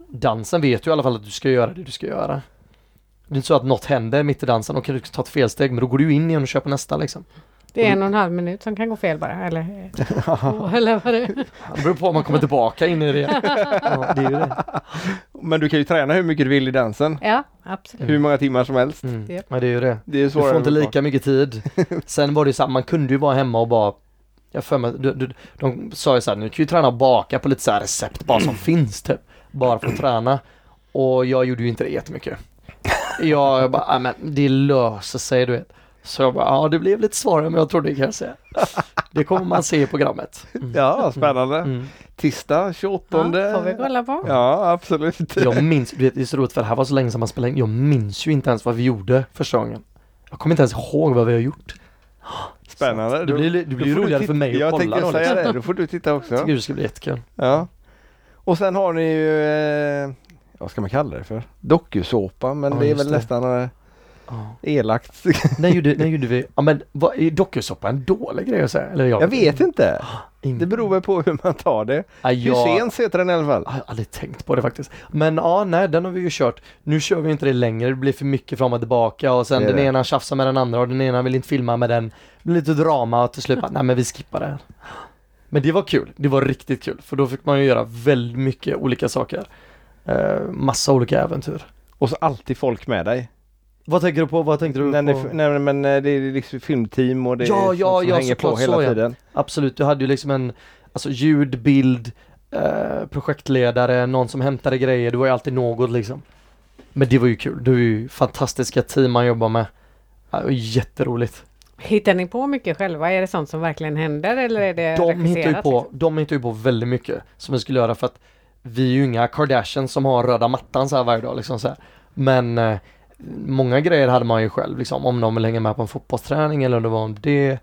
Dansen vet du i alla fall att du ska göra det du ska göra. Det är inte så att något händer mitt i dansen och kan du ta ett felsteg men då går du in igen och kör på nästa liksom. Det är en och en halv minut som kan gå fel bara, eller? två, *laughs* eller vad det är. Det beror på om man kommer tillbaka in i det. *laughs* Ja, det det. Men du kan ju träna hur mycket du vill i dansen. Ja, absolut. Hur många timmar som helst. Mm. Men det är ju det. Det är Du får inte lika mycket tid. *laughs* Sen var det ju så här, man kunde ju vara hemma och bara jag för mig, du, du, de sa ju så här, nu kan ju träna och baka på lite så här recept bara som *clears throat* finns typ. Bara för att träna. Och jag gjorde ju inte det jättemycket. Jag, jag bara, "Ja, men det löser sig du vet. Så jag bara, ja det blev lite svårare än jag trodde kan jag säga. Det kommer man se i programmet. Mm. *laughs* Ja, spännande. Mm. Tisdag 28. Ja, får vi kolla på. Ja, absolut. Jag minns, du vet, det är så roligt för det här var så länge sedan man spelade in. Jag minns ju inte ens vad vi gjorde första gången. Jag kommer inte ens ihåg vad vi har gjort. Spännande. Det blir, det blir roligare titta- för mig att Jag kolla tänkte då. säga Liksom. det, då får du titta Jag också. tycker det ska bli jättekul. Ja. Och sen har ni ju, eh, vad ska man kalla det för? Dokusåpa, men Ja, det är väl det. nästan eh, Ja. elakt. När gjorde, när gjorde vi, *laughs* ja men vad, är dokusåpa en dålig grej att säga? Eller jag, Jag vet inte. *gasps* inte. Det beror väl på hur man tar det. ja, jag, Husseins heter den i alla fall. jag har aldrig tänkt på det faktiskt. Men ja, nej den har vi ju kört. Nu kör vi inte det längre, det blir för mycket fram och tillbaka och sen den det. ena tjafsar med den andra och den ena vill inte filma med den. Det blir lite drama och till slut bara, *laughs* nej men vi skippar det här. Men det var kul, det var riktigt kul för då fick man ju göra väldigt mycket olika saker. Eh, massa olika äventyr. Och så alltid folk med dig. Vad tänker du på? Vad tänkte du Nej, på? nej, nej men eh, det är liksom filmteam och det Ja, är ja, som ja, hänger på hela så, ja. tiden. Absolut, du hade ju liksom en alltså ljud, bild, eh, projektledare, någon som hämtade grejer, det var ju alltid något liksom. Men det var ju kul, det var ju fantastiska team man jobbar med. Ja, det var jätteroligt. Hittar ni på mycket själva? Är det sånt som verkligen händer eller är det De hittar, ju på, liksom? de hittar ju på väldigt mycket som vi skulle göra för att vi är ju inga Kardashians som har röda mattan så här varje dag liksom så här. Men eh, många grejer hade man ju själv liksom om de vill hänga med på en fotbollsträning eller om det var om det.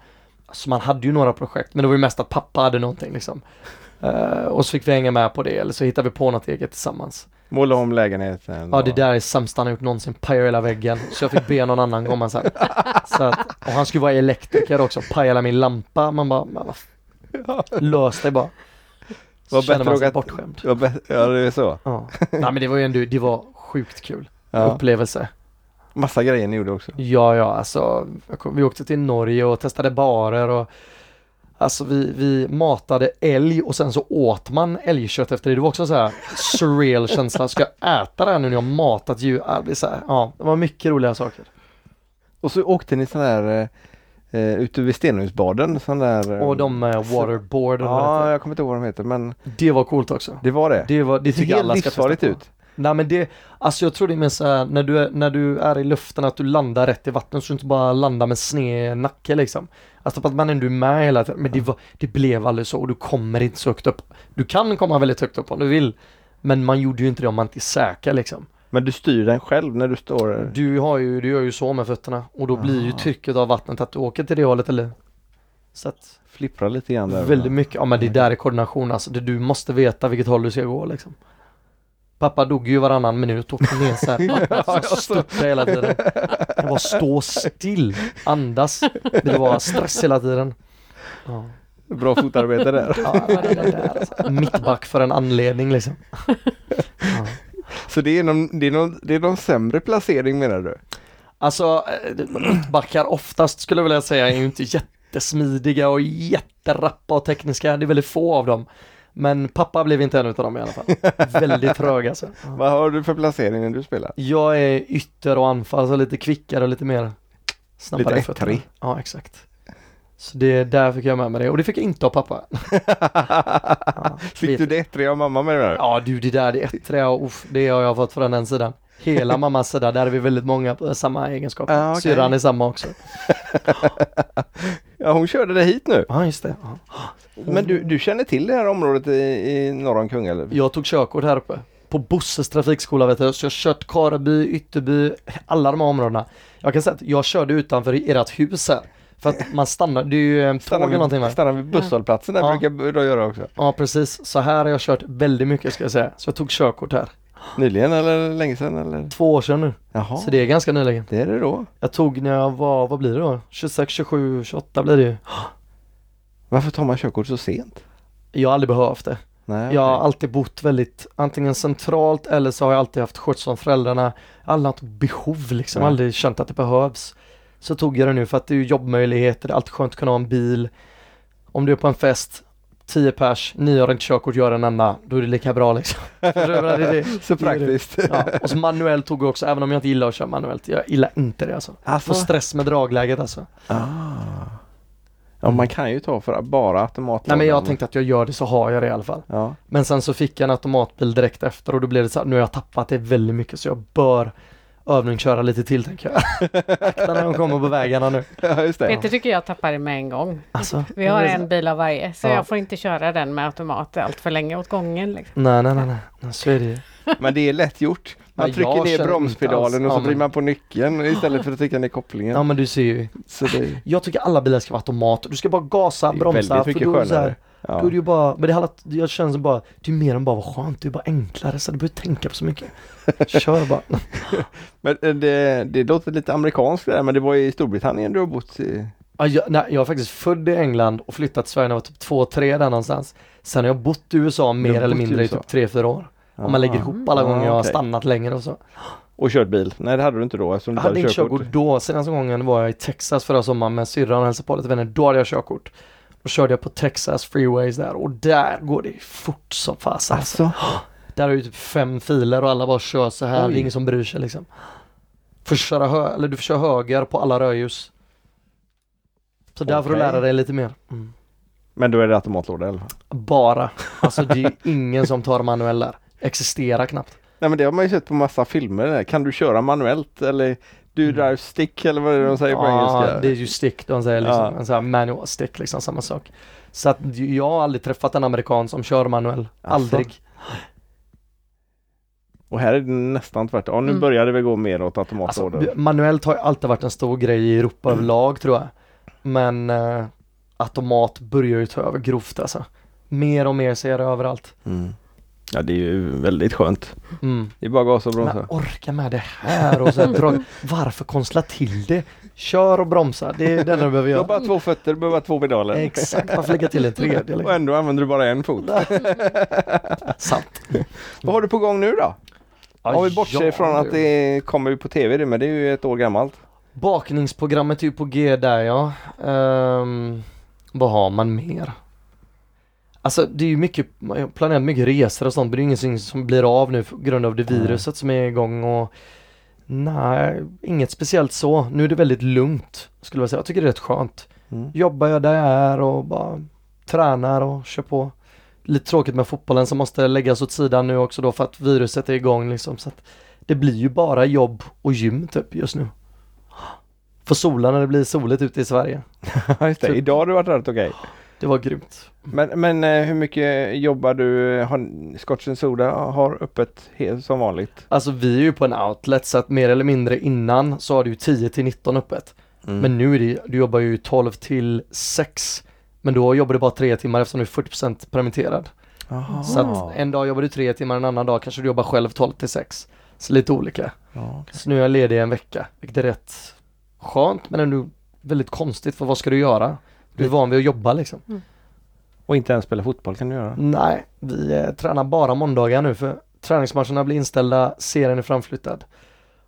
Alltså man hade ju några projekt men det var ju mest att pappa hade någonting liksom. *laughs* Eh, och så fick vi hänga med på det eller så hittade vi på något eget tillsammans. Måla om lägenheten. Ja det där är sämsta han har gjort någonsin, paja hela väggen. Så jag fick be någon annan komma sen. *laughs* Så att, och han skulle vara elektriker också, paja hela min lampa. Man bara, vad f- lös det bara. Så Var känner man att sig åka- bortskämd. Ja, bä- ja, det är så. Ja. Nej men det var ju ändå, det var sjukt kul Ja. upplevelse. Massa grejer ni gjorde också. Ja, ja, alltså kom, vi åkte till Norge och testade barer och Alltså vi, vi matade älg och sen så åt man älgkött efter det. Det var också så här surreal känsla. Ska jag äta det här nu när jag matat djur? Det, så här, ja, det var mycket roliga saker. Och så åkte ni sån där eh, eh, ute vid Stenungsbaden. Sån där. eh, Och de eh, waterboard. Ja, jag kommer inte ihåg vad de heter men Det var coolt också. det var det. Det, var, det Det tycker alla ska testa ut. Nej men det, alltså jag tror det är mer så här, när du, är, när du är i luften att du landar rätt i vattnet så du inte bara landar med sned nacke liksom. Alltså på att man ändå är med hela tiden, men det, var, det blev aldrig så och du kommer inte så högt upp. Du kan komma väldigt högt upp om du vill, men man gjorde ju inte det om man inte är säker liksom. Men du styr den själv när du står där. Du har ju, du gör ju så med fötterna och då blir ju Ah. trycket av vattnet att du åker till det hållet eller så att Flipprar lite grann där. Väldigt mycket, ja men det där är koordination alltså. Det, du måste veta vilket håll du ska gå liksom. Pappa dog ju varannan minut och åkte ner så här. *laughs* Störtade hela tiden. Det var stå still, andas. Det var stress hela tiden. Ja, Bra fotarbete där. ja det där alltså. Mittback för en anledning liksom. Ja. Så det är, någon, det, är någon, det är någon sämre placering menar du? Alltså eh, mittbackar oftast skulle jag vilja säga är ju inte jättesmidiga och jätterappa och tekniska. Det är väldigt få av dem. Men pappa blev inte en av dem i alla fall. Väldigt trög alltså. *laughs* Vad har du för placering när du spelar? Jag är ytter och anfall, så lite kvickare och lite mer snabbare Lite ettrig. Ja, exakt. Så det, där fick jag med mig det och det fick jag inte av pappa. *laughs* Ja, Fick vet- du det ettriga av mamma med det? Ja du, det där det ettriga, uff, det har jag fått från den sidan. Hela mammas sida, där är vi väldigt många på samma egenskaper. Ja, okej. Syrran är samma också. *laughs* Ja, hon körde dig hit nu. Ja, just det. Ja. Men du, du känner till det här området i, i norr om Kungälv? Jag tog körkort här uppe. På Bosses trafikskola vet du, så jag har kört Kareby, Ytterby, alla de här områdena. Jag kan säga att jag körde utanför ert hus här. För att man stannar, det är ju Stannar eller någonting va? vid, stannar vid busshållplatsen där Ja. brukar jag göra också. Ja precis, så här har jag kört väldigt mycket ska jag säga. Så jag tog körkort här. Nyligen eller länge sedan eller? Två år sedan nu. Jaha, Så det är ganska nyligen. det är det då. Jag tog när jag var, vad blir det då? 26, 27, 28 blir det ju. Varför tar man körkort så sent? Jag har aldrig behövt det. Nej, Jag har alltid bott väldigt antingen centralt eller så har jag alltid haft skjuts från föräldrarna. Aldrig haft behov liksom, Nej. aldrig känt att det behövs. Så tog jag det nu för att det är ju jobbmöjligheter, det är alltid skönt att kunna ha en bil. Om du är på en fest, 10 pers, ni har inte körkort, gör en enda, då är det lika bra liksom. *laughs* Så praktiskt. Ja, och så manuellt tog jag också, även om jag inte gillar att köra manuellt. Jag gillar inte det alltså. Alltså, Får stress med dragläget alltså. ah. Ja, man kan ju ta för bara automat. Nej men jag tänkte att jag gör det så har jag det i alla fall. Ja, Men sen så fick jag en automatbil direkt efter och då blev det så här, nu har jag tappat det väldigt mycket så jag bör övningsköra lite till tänker jag. *laughs* Akta när de kommer på vägarna nu. ja just det. Peter tycker jag tappar det med en gång. Alltså, Vi har en bil av varje så Ja. jag får inte köra den med automat allt för länge åt gången. Liksom. Nej nej nej, nej. nej så är det ju. Men det är lätt gjort. Man trycker jag ner känner bromspedalen inte och så alls- ja, vrider men- man på nyckeln istället för att trycka ner kopplingen. Ja men du ser ju. Så det Jag tycker alla bilar ska vara automat. Du ska bara gasa, det är bromsa. väldigt mycket då, är det så här, skönare. då är Ja. det ju bara, men det handlar, jag känner som bara, det är mer än bara vad skönt, det är bara enklare så du behöver inte tänka på så mycket. *laughs* Kör bara. *laughs* Men eh, det, det låter lite amerikanskt där, men det var i Storbritannien du har bott i. Ja, jag, nej, jag är faktiskt född i England och flyttat till Sverige när jag var typ två, tre där någonstans. Sen har jag bott i USA har mer eller bott i mindre i USA? typ tre, fyra år. Om man lägger ihop alla gånger jag har stannat längre och så. Och kört bil? Nej det hade du inte då eftersom du Jag hade inte körkort då. Senaste gången var jag i Texas förra sommaren med syrran och hälsade på lite vänner. Då hade jag körkort. Då körde jag på Texas freeways där och där går det fort som fasen. Alltså. Alltså? Där är ju typ fem filer och alla bara kör så här. Oj. Det är ingen som bryr sig liksom. Får köra hö- eller du får köra höger på alla rödljus. Så där får du lära dig lite mer. Mm. Men då är det automatlåda i alla fall? Bara. Alltså det är ingen som tar manuell där. Existerar knappt. Nej men det har man ju sett på massa filmer. där. Kan du köra manuellt eller du drive stick eller vad är det de säger på Mm. Ja, engelska? det är ju stick de säger liksom. Ja. En sån här manual stick liksom, samma sak. Så att jag har aldrig träffat en amerikan som kör manuell. Asså? Aldrig. Och här är det nästan tvärtom. Ja, nu Mm. börjar det väl gå mer åt Alltså, automatorder. manuellt har alltid varit en stor grej i Europa överlag tror jag. Men eh, automat börjar ju ta över grovt alltså. Mer och mer ser jag det överallt. Mm. Ja det är ju väldigt skönt. Mm. Det är bara gas och Men bromsa. orka med det här och så här, dra, *laughs* varför konstla till det? Kör och bromsa, det är det enda du behöver Du har göra. bara två fötter, du behöver bara två pedaler. Exakt, varför lägga till en tredje? *laughs* Och ändå använder du bara en fot. *laughs* Sant. Vad har du på gång nu då? Om vi bortser Ja, från att det kommer på tv det, men det är ju ett år gammalt. Bakningsprogrammet är ju på G där ja. Ehm, vad har man mer? Alltså det är ju mycket, jag har planerat mycket resor och sånt men det är ingenting som blir av nu på grund av det viruset som är igång och Nej, inget speciellt så. Nu är det väldigt lugnt skulle jag säga. Jag tycker det är rätt skönt. Mm. Jobbar jag där jag är och bara tränar och kör på. Lite tråkigt med fotbollen som måste läggas åt sidan nu också då för att viruset är igång liksom. Så att det blir ju bara jobb och gym typ just nu. Får sola när det blir soligt ute i Sverige. *laughs* Just det. Typ. Idag har det varit rätt okej. Det var grymt. Men, men eh, hur mycket jobbar du? Har Scotch Soda har öppet helt som vanligt? Alltså vi är ju på en outlet så att mer eller mindre innan så har du ju 10 till 19 öppet. Mm. Men nu är det, du jobbar ju 12 till 6. Men då jobbar du bara 3 timmar eftersom du är 40% permitterad. Aha. Så att en dag jobbar du 3 timmar, en annan dag kanske du jobbar själv 12 till 6. Så lite olika. Ja, Så nu är jag ledig en vecka, vilket är rätt skönt men ändå väldigt konstigt för vad ska du göra? Du är van vid att jobba liksom. Och inte ens spela fotboll kan du göra? Nej, vi eh, tränar bara måndagar nu för träningsmatcherna blir inställda, serien är framflyttad.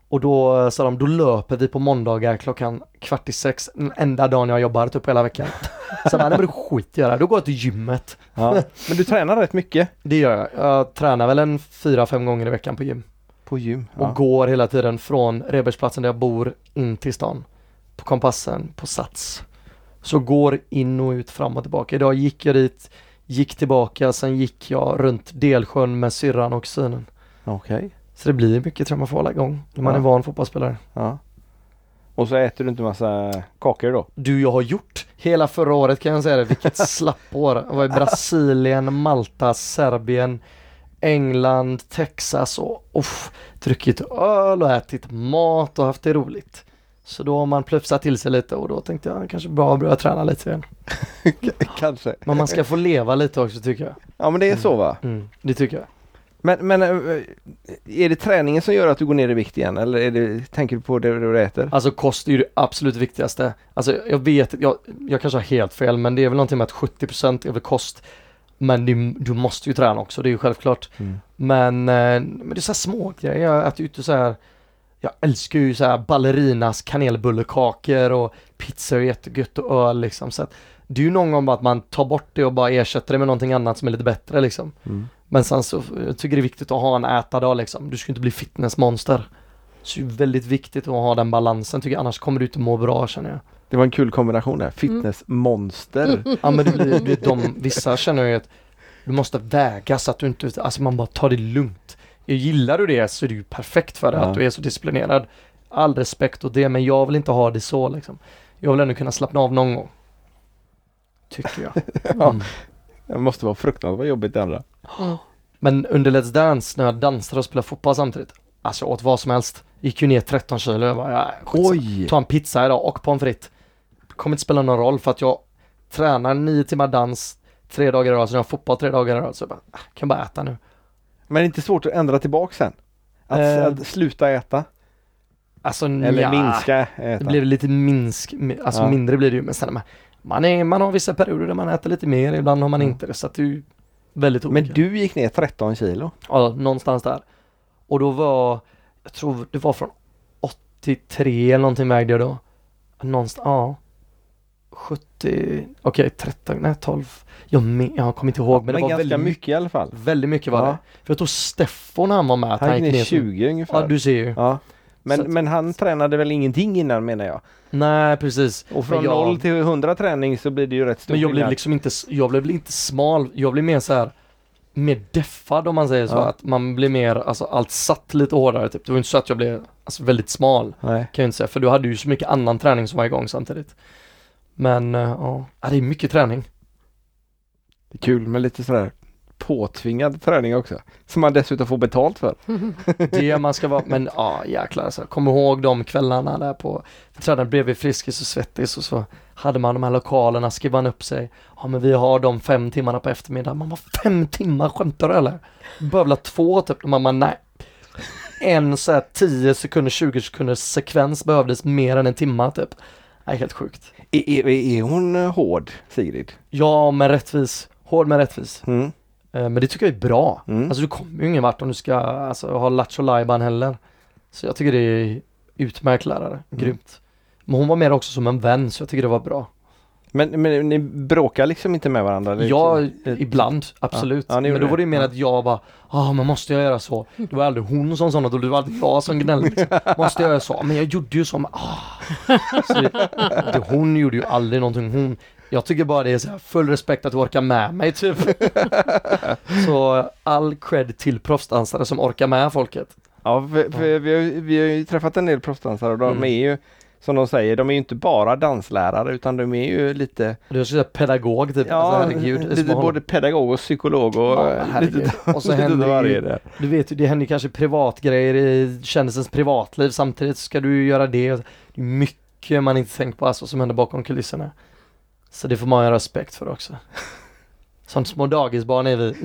Och då eh, sa de, då löper vi på måndagar klockan kvart i sex, den enda dagen jag jobbar typ hela veckan. *laughs* Så nej det skit i göra, då går jag till gymmet. Ja. Men du tränar rätt mycket Det gör jag. Jag tränar väl en fyra, fem gånger i veckan på gym. på gym. Och Ja. går hela tiden från Rebergsplatsen där jag bor in till stan. På Kompassen, på Sats. Så går in och ut fram och tillbaka. Idag gick jag dit, gick tillbaka, sen gick jag runt Delsjön med syrran och kusinen. Okej. Så det blir mycket man får hålla igång när man Ja. är van fotbollsspelare. Ja. Och så äter du inte massa kakor då? Du, jag har gjort hela förra året kan jag säga det. Vilket *laughs* slappår. Jag var i Brasilien, Malta, Serbien, England, Texas och uff, druckit öl och ätit mat och haft det roligt. Så då har man plufsat till sig lite och då tänkte jag kanske bra att börja träna lite igen. *laughs* Kanske. Men man ska få leva lite också tycker jag. Ja men det är så va? Mm, det tycker jag. Men, men eh, är det träningen som gör att du går ner i vikt igen eller är det, tänker du på det du äter? Alltså kost är ju det absolut viktigaste. Alltså jag vet, jag, jag kanske har helt fel men det är väl någonting med att 70% är väl kost. Men du, du måste ju träna också, det är ju självklart. Mm. Men, eh, men det är så här små grejer. Jag äter ju inte så här jag älskar ju så här ballerinas kanelbullekakor och pizza är jättegött och öl liksom. Så att det är ju någon gång bara att man tar bort det och bara ersätter det med någonting annat som är lite bättre liksom. Mm. Men sen så, jag tycker det är viktigt att ha en ätardag liksom. Du ska inte bli fitnessmonster. Så det är väldigt viktigt att ha den balansen tycker jag, annars kommer du inte må bra känner jag. Det var en kul kombination där. Fitnessmonster. *laughs* Ja men det blir, det, de, vissa känner ju att du måste väga så att du inte, alltså man bara tar det lugnt. Gillar du det så är det ju perfekt för dig Ja. att du är så disciplinerad. All respekt åt det men jag vill inte ha det så liksom. Jag vill ändå kunna slappna av någon gång. Tycker jag. *laughs* Ja. Mm. Det måste vara fruktansvärt jobbigt det andra. Men under Let's Dance när jag dansade och spelade fotboll samtidigt. Alltså jag åt vad som helst. Gick ju ner 13 kilo. Jag bara, ja. Oj! Ta en pizza idag och pommes frites. Kommer inte spela någon roll för att jag tränar nio timmar dans tre dagar i rad, så jag har fotboll tre dagar i rad. Så jag bara, ah, kan bara äta nu. Men det är inte svårt att ändra tillbaka sen? Att, Eh. att sluta äta? Alltså Eller nja, minska äta? Det blir lite minsk, mi- alltså Ja. mindre blir det ju. Men sen, man- man, är, man har vissa perioder där man äter lite mer, ibland har man Mm. inte det. Så att det är väldigt olika. Men du gick ner 13 kilo? Ja, någonstans där. Och då var, jag tror det var från 83 eller någonting vägde jag då. Någonstans, ja. 70, okej 13, nej 12. Jag, min, jag kommer inte ihåg men, det var ganska väldigt mycket i alla fall. Väldigt mycket var Ja. det. För jag tror Steffo när han var med Han gick ner så- 20 ungefär. Ja du ser ju. Ja. Men, att- men han tränade väl ingenting innan menar jag? Nej precis. Och från Men jag- 0 till 100 träning så blir det ju rätt stor Men jag blev liksom inte, jag blev inte smal, jag blev mer så här mer deffad om man säger så. Ja. Att man blir mer, alltså allt satt lite hårdare typ. Det var inte så att jag blev alltså, väldigt smal. Nej. Kan jag inte säga, för du hade ju så mycket annan träning som var igång samtidigt. Men eh, ja, det är mycket träning. Det är kul med lite sådär påtvingad träning också. Som man dessutom får betalt för. *laughs* Det man ska vara, men ja jäklar alltså. Kom ihåg de kvällarna där på träden bredvid Friskis och Svettis och så hade man de här lokalerna, skrev man upp sig. Ja men vi har de fem timmarna på eftermiddagen. Man var fem timmar, skämtar du eller? Behöver två typ. Man bara nej. En så här 10 sekunder, 20 sekunder sekvens behövdes mer än en timma typ. Nej, helt sjukt. Är, är, hon eh, hård, Sigrid? Ja, men rättvis. Hård men rättvis. Mm. Eh, Men det tycker jag är bra. Mm. Alltså du kommer ju ingen vart om du ska alltså, ha lattjo lajban heller. Så jag tycker det är utmärkt lärare, Mm. grymt. Men hon var mer också som en vän så jag tycker det var bra. Men, men ni bråkar liksom inte med varandra? eller? Ja, Det- ibland, absolut. Ja, ni men då var det det. mer Ja. att jag bara, ah men måste jag göra så? Det var aldrig hon som sa något och det var aldrig jag som gnällde. Liksom. *laughs* Måste jag göra så? Men jag gjorde ju så. Men, ah. så det, det, hon gjorde ju aldrig någonting. Hon, jag tycker bara det är så här, full respekt att du orkar med mig typ. *laughs* så all cred till proffsdansare som orkar med folket. Ja, för, för vi, har, ju- vi har ju träffat en del proffsdansare och de Mm. är ju som de säger, de är ju inte bara danslärare utan de är ju lite, Du är säga pedagog typ. ja, alltså, herregud. lite både pedagog och psykolog och Ja, lite, *laughs* Och så lite händer ju-. Du vet ju, det händer kanske privatgrejer i kändisens privatliv samtidigt ska du ju göra det. Det är mycket man inte tänkt på alltså som händer bakom kulisserna. Så det får man ju ha respekt för också. *laughs* Som små dagisbarn är vi.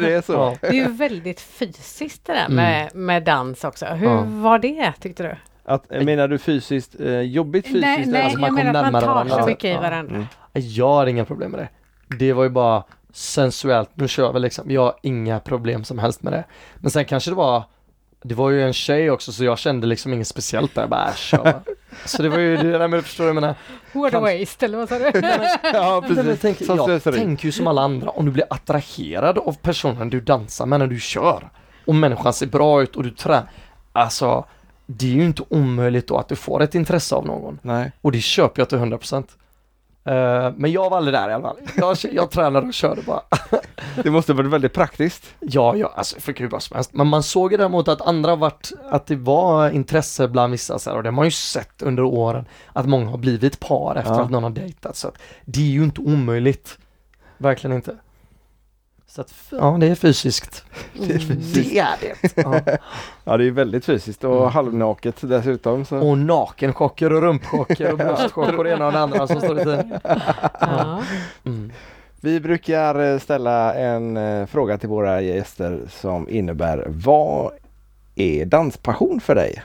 det är så. Ja. Det är ju väldigt fysiskt det där Mm. med, med dans också. Hur Ja. var det tyckte du? Att, menar du fysiskt, eh, jobbigt fysiskt? nej, eller? nej alltså man jag menar att man tar varandra. så mycket i Ja. varandra. Mm. Jag har inga problem med det. Det var ju bara sensuellt, nu kör vi liksom. Jag har inga problem som helst med det. Men sen kanske det var det var ju en tjej också så jag kände liksom inget speciellt där, jag bara bara. *laughs* Så det var ju, det, nej, men förstår du, jag menar, What a waste, eller vad sa du? ja, *laughs* precis. tänk, jag tänker ju som alla andra, om du blir attraherad av personen du dansar med när du kör och människan ser bra ut och du tränar, alltså det är ju inte omöjligt då att du får ett intresse av någon Nej. och det köper jag till 100%. Uh, men jag var aldrig där i alla fall. Jag, jag tränade och körde bara. *laughs* Det måste varit väldigt praktiskt. Ja, ja, alltså för hur bra som helst. Men man såg ju däremot att andra varit, att det var intresse bland vissa så här, och det har man ju sett under åren att många har blivit par efter Ja. att någon har dejtat. Så att det är ju inte omöjligt. Verkligen inte. Så att, ja, det är fysiskt. Det är fysiskt. Det är det. Ja. Ja, det är väldigt fysiskt och Mm. halvnaket dessutom. Så. Och nakenchocker och rumpchocker och bröstchocker och det ena och det andra som står i tidningen. Ja. Mm. Vi brukar eh, ställa en eh, fråga till våra gäster som innebär vad är danspassion för dig?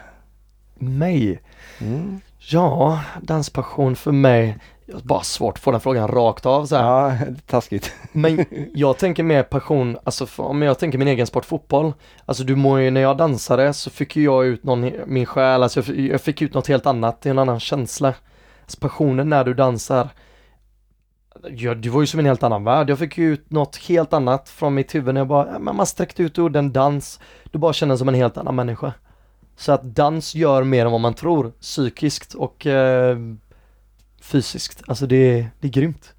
Mig? Mm. Ja, danspassion för mig. Jag bara svårt att få den frågan rakt av så här. Ja, *laughs* taskigt. Men *laughs* jag tänker mer passion, alltså för, om jag tänker min egen sport fotboll. Alltså du må ju, när jag dansade så fick ju jag ut någon, min själ, alltså jag, jag fick ut något helt annat, det är en annan känsla. Alltså passionen när du dansar, ja, det var ju som en helt annan värld. Jag fick ju ut något helt annat från mitt huvud när jag bara, ja, men man sträckte ut ord, en dans, du bara känner som en helt annan människa. Så att dans gör mer än vad man tror, psykiskt och eh, fysiskt. Alltså det, det är grymt.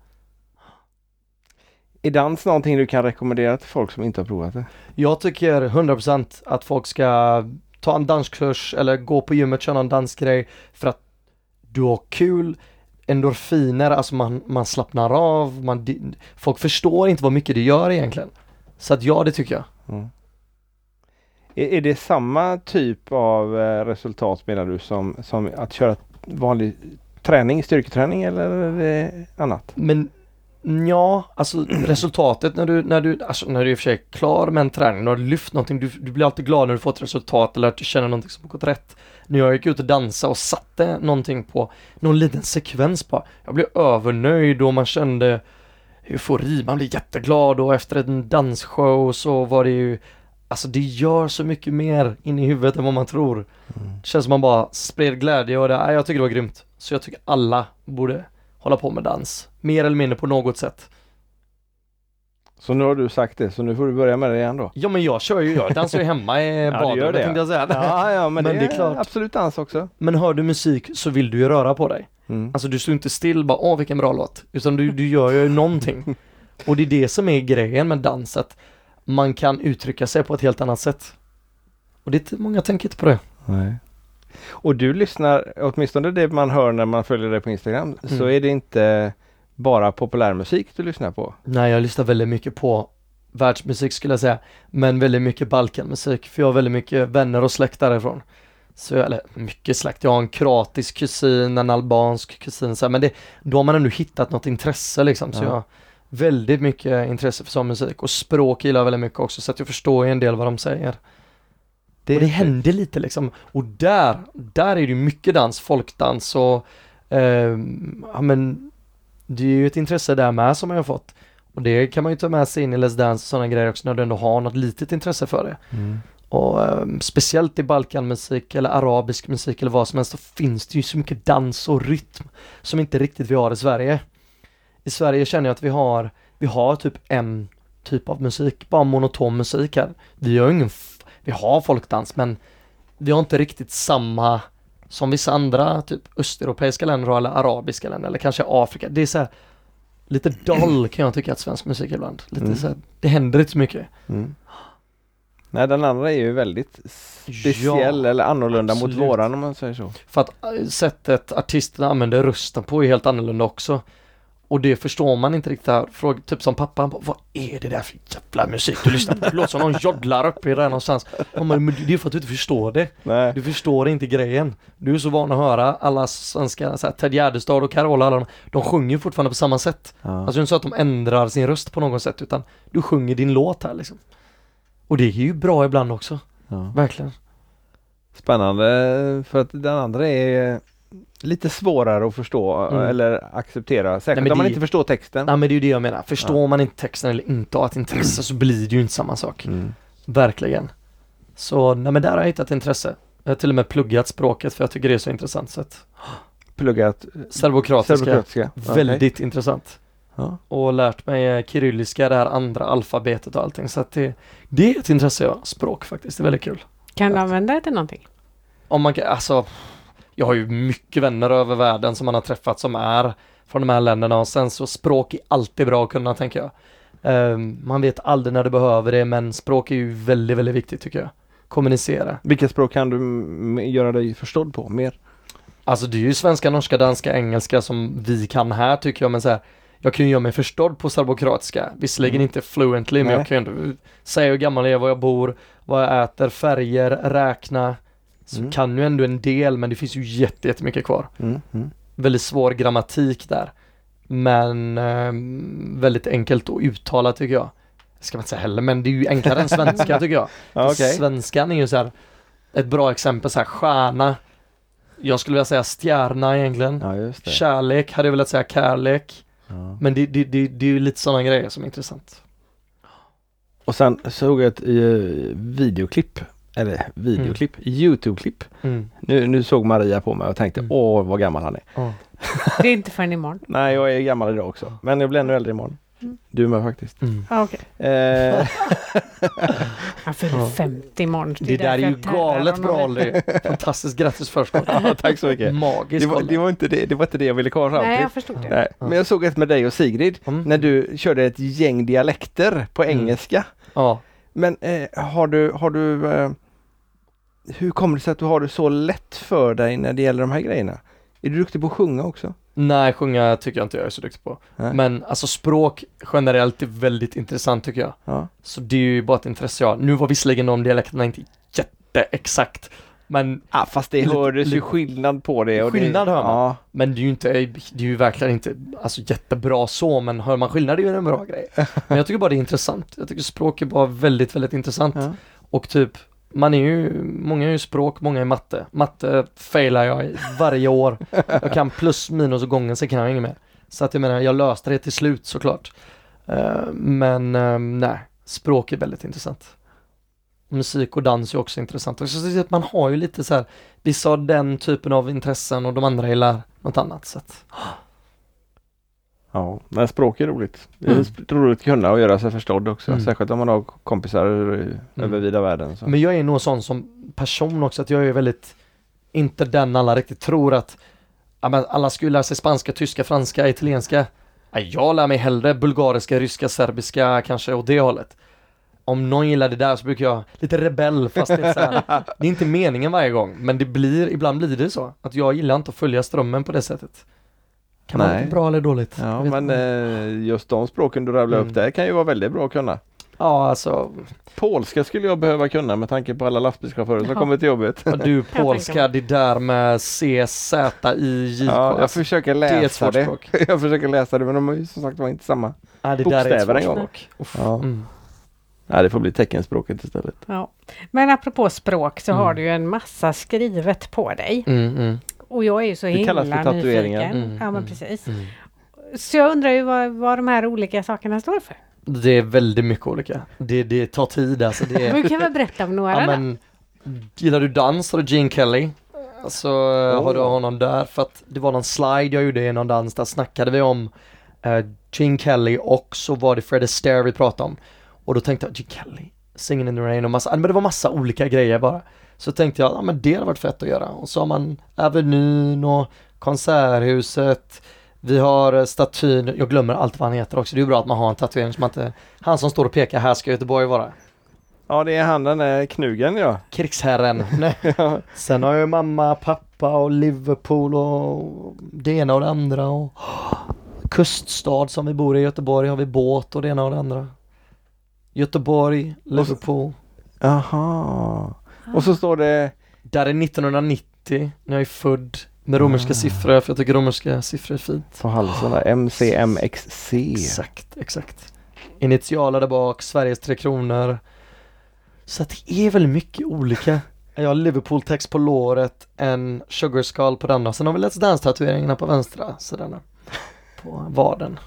Är dans någonting du kan rekommendera till folk som inte har provat det? Jag tycker 100% att folk ska ta en danskurs eller gå på gymmet, köra en dansgrej för att du har kul, endorfiner, alltså man, man slappnar av, man, folk förstår inte vad mycket det gör egentligen. Så att ja, det tycker jag. Mm. Är, är det samma typ av eh, resultat menar du som, som att köra vanlig träning, styrketräning eller eh, annat? Men ja, alltså resultatet när du, när du, alltså när du i och för sig är klar med en träning, när du har lyft någonting, du, du blir alltid glad när du får ett resultat eller att du känner någonting som har gått rätt. När jag gick ut och dansade och satte någonting på någon liten sekvens bara, jag blev övernöjd och man kände eufori, man blir jätteglad och efter en dansshow så var det ju Alltså det gör så mycket mer in i huvudet än vad man tror. Det känns som man bara spred glädje och det, nej, jag tycker det var grymt. Så jag tycker alla borde hålla på med dans. Mer eller mindre på något sätt. Så nu har du sagt det, så nu får du börja med det igen då. Ja men jag kör ju, jag dansar ju hemma i *laughs* badrummet gör det, tänkte jag säga. Ja, ja men, *laughs* Men det, det är är klart. absolut dans också. Men hör du musik så vill du ju röra på dig. Mm. Alltså du står inte still bara åh vilken bra låt. Utan du, du gör ju någonting. *laughs* Och det är det som är grejen med danset. Man kan uttrycka sig på ett helt annat sätt. Och det är inte många tänker inte på det. Nej. Och du lyssnar, åtminstone det man hör när man följer dig på Instagram, så Mm. är det inte bara populärmusik du lyssnar på. Nej jag lyssnar väldigt mycket på världsmusik skulle jag säga, men väldigt mycket Balkanmusik, för jag har väldigt mycket vänner och släkt därifrån. Så eller mycket släkt, jag har en kroatisk kusin, en albansk kusin, så här, men det, då har man ändå hittat något intresse liksom, så Ja. jag väldigt mycket intresse för sån musik och språk gillar jag väldigt mycket också, så att jag förstår ju en del vad de säger. Det, och det händer lite liksom, och där, där är det ju mycket dans, folkdans och eh, ja men det är ju ett intresse där med som jag har fått. Och det kan man ju ta med sig in i Let's Dance och sådana grejer också när du ändå har något litet intresse för det. Mm. Och eh, speciellt i balkanmusik eller arabisk musik eller vad som helst så finns det ju så mycket dans och rytm som inte riktigt vi har i Sverige. I Sverige känner jag att vi har, vi har typ en typ av musik, bara monoton musik här. Vi har ingen, vi har folkdans men vi har inte riktigt samma som vissa andra typ östeuropeiska länder eller arabiska länder eller kanske Afrika. Det är så här lite dull kan jag tycka att svensk musik är ibland. Lite Mm. så här, det händer inte så mycket. Mm. Nej den andra är ju väldigt speciell Ja, eller annorlunda absolut. mot våran om man säger så. För att äh, sättet artisterna använder rösten på är helt annorlunda också. Och det förstår man inte riktigt här. Fråga, typ som pappa, han bara, vad är det där för jävla musik du lyssnar på? Det låter som någon joddlar uppe där någonstans. Ja, men det är för att du inte förstår det. Nej. Du förstår inte grejen. Du är så van att höra alla svenska, så här, Ted Gärdestad och Carola, alla de, de sjunger fortfarande på samma sätt. Ja. Alltså det är inte så att de ändrar sin röst på något sätt utan du sjunger din låt här liksom. Och det är ju bra ibland också, Ja. verkligen. Spännande för att den andra är lite svårare att förstå Mm. eller acceptera. Säkert men om man inte förstår texten. Nej men det är ju det jag menar. Förstår man inte texten eller inte har ett intresse så blir det ju inte samma sak. Mm. Verkligen. Så nej men där har jag hittat intresse. Jag har till och med pluggat språket för jag tycker det är så intressant. Så att, Pluggat serbokroatiska, serbokroatiska. väldigt intressant. Ja. Och lärt mig eh, kyrilliska, det här andra alfabetet och allting. Så att det, det är ett intresse ja, språk faktiskt. Det är väldigt kul. Kan du använda det till någonting? Om man kan, alltså, jag har ju mycket vänner över världen som man har träffat som är från de här länderna och sen så språk är alltid bra att kunna tänker jag. Ehm, man vet aldrig när du behöver det men språk är ju väldigt, väldigt viktigt tycker jag. Kommunicera. Vilka språk kan du göra dig förstådd på mer? Alltså det är ju svenska, norska, danska, engelska som vi kan här tycker jag men så här, jag kan ju göra mig förstådd på serbokroatiska. Visserligen Mm. inte fluently men Nej. jag kan ju ändå säga hur gammal jag är, var jag bor, vad jag äter, färger, räkna. Så Mm. kan ju ändå en del men det finns ju jätte, jättemycket kvar. Mm. Mm. väldigt svår grammatik där. Men ehm, väldigt enkelt att uttala tycker jag. Det ska man inte säga heller, men det är ju enklare än svenska *laughs* tycker jag. Okej. Svenskan är ju så här ett bra exempel så här stjärna. Jag skulle vilja säga stjärna egentligen. Ja. Kärlek hade jag velat säga kärlek. Ja. Men det, det, det, det är ju lite sådana grejer som är intressant. Och sen såg jag ett eh, videoklipp, eller videoklipp, Youtube-klipp. Mm. Nu, nu såg Maria på mig och tänkte Mm. åh vad gammal han är. Ja. Det är inte förrän imorgon. *laughs* Nej jag är gammal idag också, men jag blir ännu äldre imorgon. Mm. Du med faktiskt. Mm. Ah, okej. Eh, *laughs* Han fyller Ja. 50 imorgon. Det där är ju galet bra det. Olli. Fantastiskt grattis förskott. *laughs* ja, tack så mycket. Magiskt Det var, det, var inte det, det var inte det jag ville komma fram Nej, jag förstod det. Nej. Men jag såg ett med dig och Sigrid Mm. när du körde ett gäng dialekter på Mm. engelska. Ja. Men eh, har du, har du eh, hur kommer det sig att du har det så lätt för dig när det gäller de här grejerna? Är du duktig på att sjunga också? Nej, sjunga tycker jag inte jag är så duktig på. Nej. Men alltså språk generellt är väldigt intressant tycker jag. Ja. Så det är ju bara ett intresse jag har. Nu var visserligen de dialekterna inte jätteexakt. Men, Ah, fast det hördes ju skillnad på det. Och Skillnad det, hör man. Ja, men det är ju inte, det är ju verkligen inte alltså, jättebra så, men hör man skillnad är ju en bra grej. *laughs* Men jag tycker bara det är intressant. Jag tycker språk är bara väldigt, väldigt intressant. ja. Och typ, man är ju, många är ju språk, många är matte. Matte failar jag i varje år. Jag kan plus, minus och gången, sen kan jag inget mer. Så att jag menar, jag löste det till slut såklart. Eh, men ehm, nej, språk är väldigt intressant. Musik och dans är också intressant. Och så så att man har ju lite så här, vissa har den typen av intressen och de andra gillar något annat. Så att, ja, men språk är roligt. Det är Mm. roligt att kunna och göra sig förstådd också. Mm. Särskilt om man har kompisar eh, över vida världen. Så. Men jag är nog sån som person också, att jag är väldigt, inte den alla riktigt tror att ja, men alla ska ju lära sig spanska, tyska, franska, italienska. Nej, jag lär mig hellre bulgariska, ryska, serbiska kanske åt det hållet. Om någon gillar det där så brukar jag, lite rebell fast det är, så här, det är inte meningen varje gång, men det blir, ibland blir det så. Att jag gillar inte att följa strömmen på det sättet. Kan Nej. vara bra eller dåligt. Ja, men eh, just de språken du rabblar Mm. upp där kan ju vara väldigt bra att kunna. Ja, alltså, Polska skulle jag behöva kunna med tanke på alla lastbilschaufförer som Jaha. kommer till jobbet. och du *laughs* polska, det där med C, Z, I, J, K. Ja, jag alltså, försöker det är ett läsa svårt det. språk. *laughs* Jag försöker läsa det men de är ju som sagt var inte samma. Ja, det där är ett bokstäver en gång. språk. Ja. Mm. Nej, det får bli teckenspråket istället. Ja. Men apropå språk så Mm. har du ju en massa skrivet på dig. Mm, mm, Och jag är ju så Det himla kallas för tatueringar. nyfiken. Mm, Ja men mm. precis. mm. Så jag undrar ju vad, vad de här olika sakerna står för. Det är väldigt mycket olika. Det, det tar tid alltså. Det är, du kan väl berätta om några ja, men, gillar du dans har du Gene Kelly. Så eh, har du Oh. honom där för att det var någon slide jag gjorde i någon dans där snackade vi om uh, Gene Kelly och så var det Fred Astaire vi pratade om. Och då tänkte jag Gene Kelly, Singing in the Rain och massa, men det var massa olika grejer bara. Så tänkte jag, ja men det hade varit fett att göra. Och så har man Avenyn och Konserthuset. Vi har eh, statyn, jag glömmer allt vad han heter också. Det är bra att man har en tatuering som man inte, han som står och pekar, här ska Göteborg vara. Ja, det är han den där knugen ja. Krigsherren. *laughs* Sen har jag mamma, pappa och Liverpool och det ena och det andra och kuststad som vi bor i Göteborg har vi båt och det ena och det andra. Göteborg, Liverpool. Jaha. Och så står det Där är 1990 när jag är född med romerska Ah. siffror för jag tycker romerska siffror är fint. på halsen där, MCMXC. Exakt, exakt. Initialer där bak, Sveriges Tre Kronor. Så att det är väldigt mycket olika. Jag har Liverpool-text på låret, en Sugar Skull på den och sen har vi Let's Dance-tatueringarna på vänstra sidan. På vaden.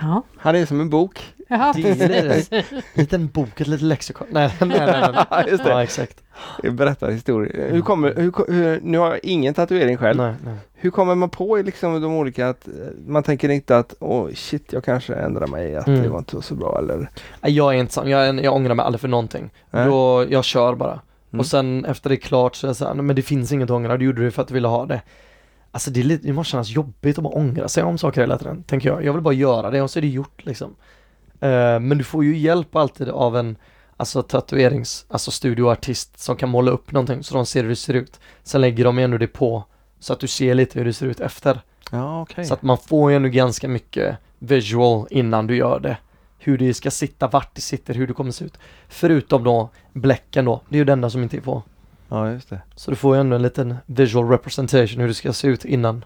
Ja, Han är som en bok. Är precis. *laughs* Liten bok, ett litet lexikon. Nej, nej, nej. nej. *laughs* Ja, just det. Ja, exakt. Berättar historier. Hur kommer, hur, hur, nu har jag ingen tatuering själv. Nej, nej. Hur kommer man på liksom de olika att eh, man tänker inte att åh shit jag kanske ändrar mig att Mm. det var inte så bra eller Jag är inte sån, jag, är, jag ångrar mig aldrig för någonting. Nej. Då, jag kör bara. Mm. Och sen efter det är klart så är jag såhär, men det finns inget att ångra, du gjorde det för att du ville ha det. Alltså det, är lite, det måste kännas jobbigt att bara ångra sig om saker hela tiden, tänker jag. Jag vill bara göra det och så är det gjort liksom. Eh, men du får ju hjälp alltid av en Alltså tatuerings, alltså studioartist som kan måla upp någonting så de ser hur det ser ut. Sen lägger de ändå det på så att du ser lite hur det ser ut efter. Ja okej. Så att man får ju ändå ganska mycket visual innan du gör det. Hur det ska sitta, vart det sitter, hur det kommer se ut. Förutom då bläcken då, det är ju det enda som inte är på. Ja just det. Så du får ju ändå en liten visual representation hur det ska se ut innan.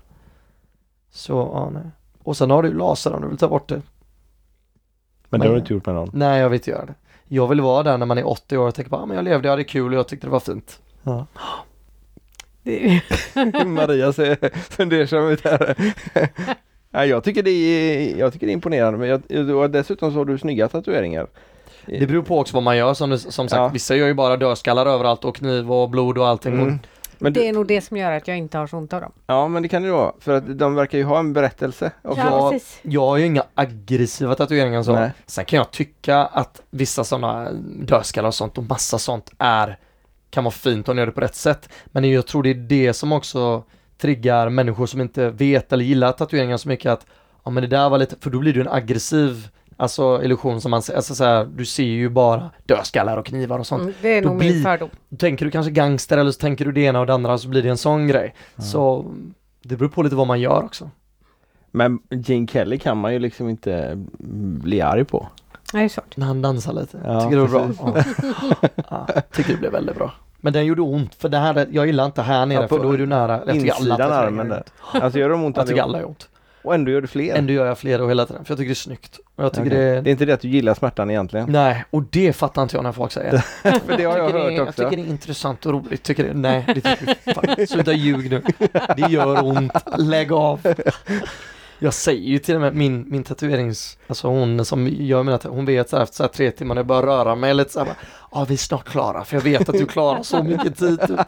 Så, ja nej. Och sen har du laser om du vill ta bort det. Men det Men- har du inte gjort med någon? Nej, jag vill inte göra det. Jag vill vara där när man är 80 år och tänka bara, ah, men jag levde, jag hade kul och jag tyckte det var fint. Ja. *gasps* Det- *laughs* Maria ser fundersam ut här. *laughs* Nej, jag, tycker det är, jag tycker det är imponerande men jag, och dessutom så har du snygga tatueringar. Det beror på också vad man gör som, du- som sagt, Ja. vissa gör ju bara dödskallar överallt och kniv och blod och allting. Mm. Men Det du, är nog det som gör att jag inte har så ont av dem. ja men det kan det ju vara för att de verkar ju ha en berättelse. Och Ja, jag-. Jag har ju inga aggressiva tatueringar så. Nej. Sen kan jag tycka att vissa sådana dödskallar och sånt och massa sånt är kan vara fint om man gör det på rätt sätt. Men jag tror det är det som också triggar människor som inte vet eller gillar tatueringar så mycket att ja men det där var lite, för då blir ju en aggressiv Alltså illusion som man ser, alltså så här, du ser ju bara dödskallar och knivar och sånt. Mm, det är Då nog blir- min fördom. Då tänker du kanske gangster eller så tänker du det ena och det andra så blir det en sån grej. Så det beror på lite vad man gör också. Men Gene Kelly kan man ju liksom inte bli arg på. Nej, det är svårt. När han dansar lite. Ja, tycker det var bra. Ja. ja, tycker det blev väldigt bra. Men den gjorde ont för det här, jag gillar inte här nere Ja, för då är du nära. Jag tycker alla Insidan armen gör där. ont. Alltså gör de ont Jag tycker alla gör ont. Och ändå gör du fler? Ändå gör jag flera och hela tiden för jag tycker det är snyggt. Och jag tycker Okej. det Det är inte det att du gillar smärtan egentligen? Nej, och det fattar inte jag när folk säger. *laughs* För det har jag det, hört är- också. Jag tycker det är intressant och roligt. Tycker det, nej, det tycker jag fan, Sluta ljug nu. Det gör ont. Lägg av. *laughs* Jag säger ju till och med min, min tatuerings, alltså hon som gör mina hon vet efter så här tre timmar när jag börjar röra mig lite så här, ja vi är snart klara för jag vet att du klarar så mycket tid. Typ.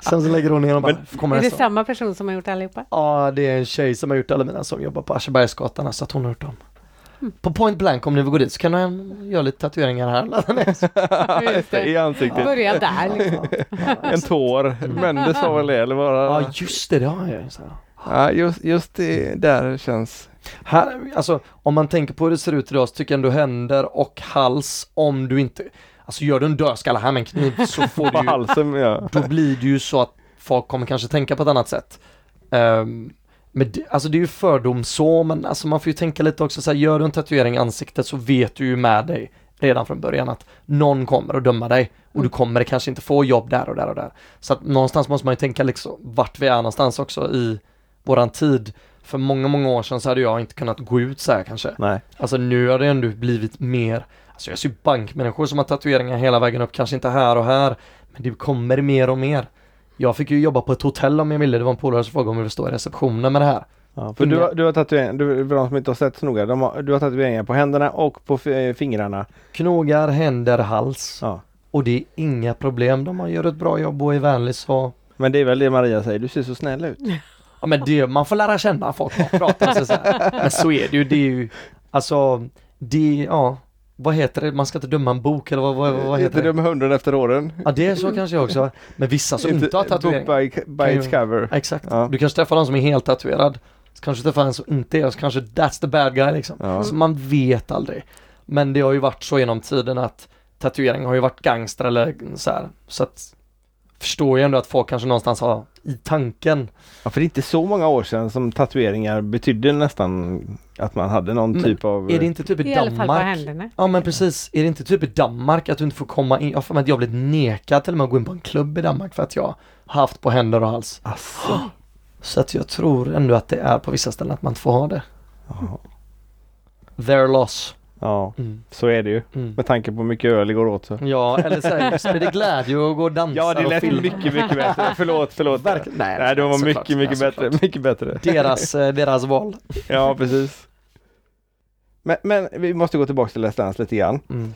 Sen så lägger hon ner och bara, kommer Är det nästa. samma person som har gjort allihopa? Ja, det är en tjej som har gjort alla mina som jobbar på Aschebergsgatan så att hon har gjort dem. På Point Blank om ni vill gå dit så kan du göra lite tatueringar här. *laughs* I ansiktet. Börja där liksom. En tår. *laughs* Mendes sa väl det eller bara? Ja, just det, det har jag ju. Ja, just, just det där känns... Här, alltså om man tänker på hur det ser ut idag så tycker jag ändå händer och hals om du inte, alltså gör du en dödskalle här med en kniv så får du ju, *laughs* halsen ja. då blir det ju så att folk kommer kanske tänka på ett annat sätt. Ehm, Men det, alltså det är ju fördom så, men alltså man får ju tänka lite också så här, gör du en tatuering i ansiktet så vet du ju med dig redan från början att någon kommer att döma dig och du kommer kanske inte få jobb där och där och där. Så att någonstans måste man ju tänka liksom vart vi är någonstans också i våran tid. För många, många år sedan så hade jag inte kunnat gå ut så här kanske. Nej. Alltså nu har det ändå blivit mer, alltså jag ser bankmänniskor som har tatueringar hela vägen upp, kanske inte här och här, men det kommer mer och mer. Jag fick ju jobba på ett hotell om jag ville, det var en polare som frågade om jag ville stå i receptionen med det här. Ja, för du, har- du har tatueringar, du, för de som inte har sett så noga, de har, du har tatueringar på händerna och på f- fingrarna. Knogar, händer, hals. Ja. Och det är inga problem, de har gör ett bra jobb och är vänlig så Men det är väl det Maria säger, du ser så snäll ut. *laughs* Ja men det, man får lära känna folk och prata så, så här. Men så är det ju, det är ju Alltså Det, ja Vad heter det, man ska inte döma en bok eller vad, vad, vad heter Inte det? de hunden efter åren. Ja det är så kanske jag också Men vissa som inte har book tatuering by, by Kan its cover. Exakt, Ja. du kanske träffar någon som är helt tatuerad Så kanske träffar en som inte är så kanske that's the bad guy liksom Ja. Så man vet aldrig Men det har ju varit så genom tiden att Tatuering har ju varit gangster eller så här Så att Förstår ju ändå att folk kanske någonstans har i tanken Ja, för det är inte så många år sedan som tatueringar betydde nästan att man hade någon Men typ av... Är det inte typ i I alla fall på Danmark? händerna. Ja men precis, är det inte typ i Danmark att du inte får komma in? Jag har att jag blivit nekad till och med att gå in på en klubb i Danmark för att jag har haft på händer och hals. Asså. *gasps* Så att jag tror ändå att det är på vissa ställen att man inte får ha det. Ja. Their loss. Ja, Mm. så är det ju. Mm. Med tanke på hur mycket öl det går åt så. Ja, eller så här, sprider glädje och gå och dansa Ja, det lät mycket, mycket bättre. *laughs* Förlåt, förlåt. Verkligen. Nej, Nej, det var mycket, mycket Ja, bättre. Mycket bättre. Deras, eh, deras val. Ja, precis. Men, men vi måste gå tillbaka till Let's Dance lite grann. Mm.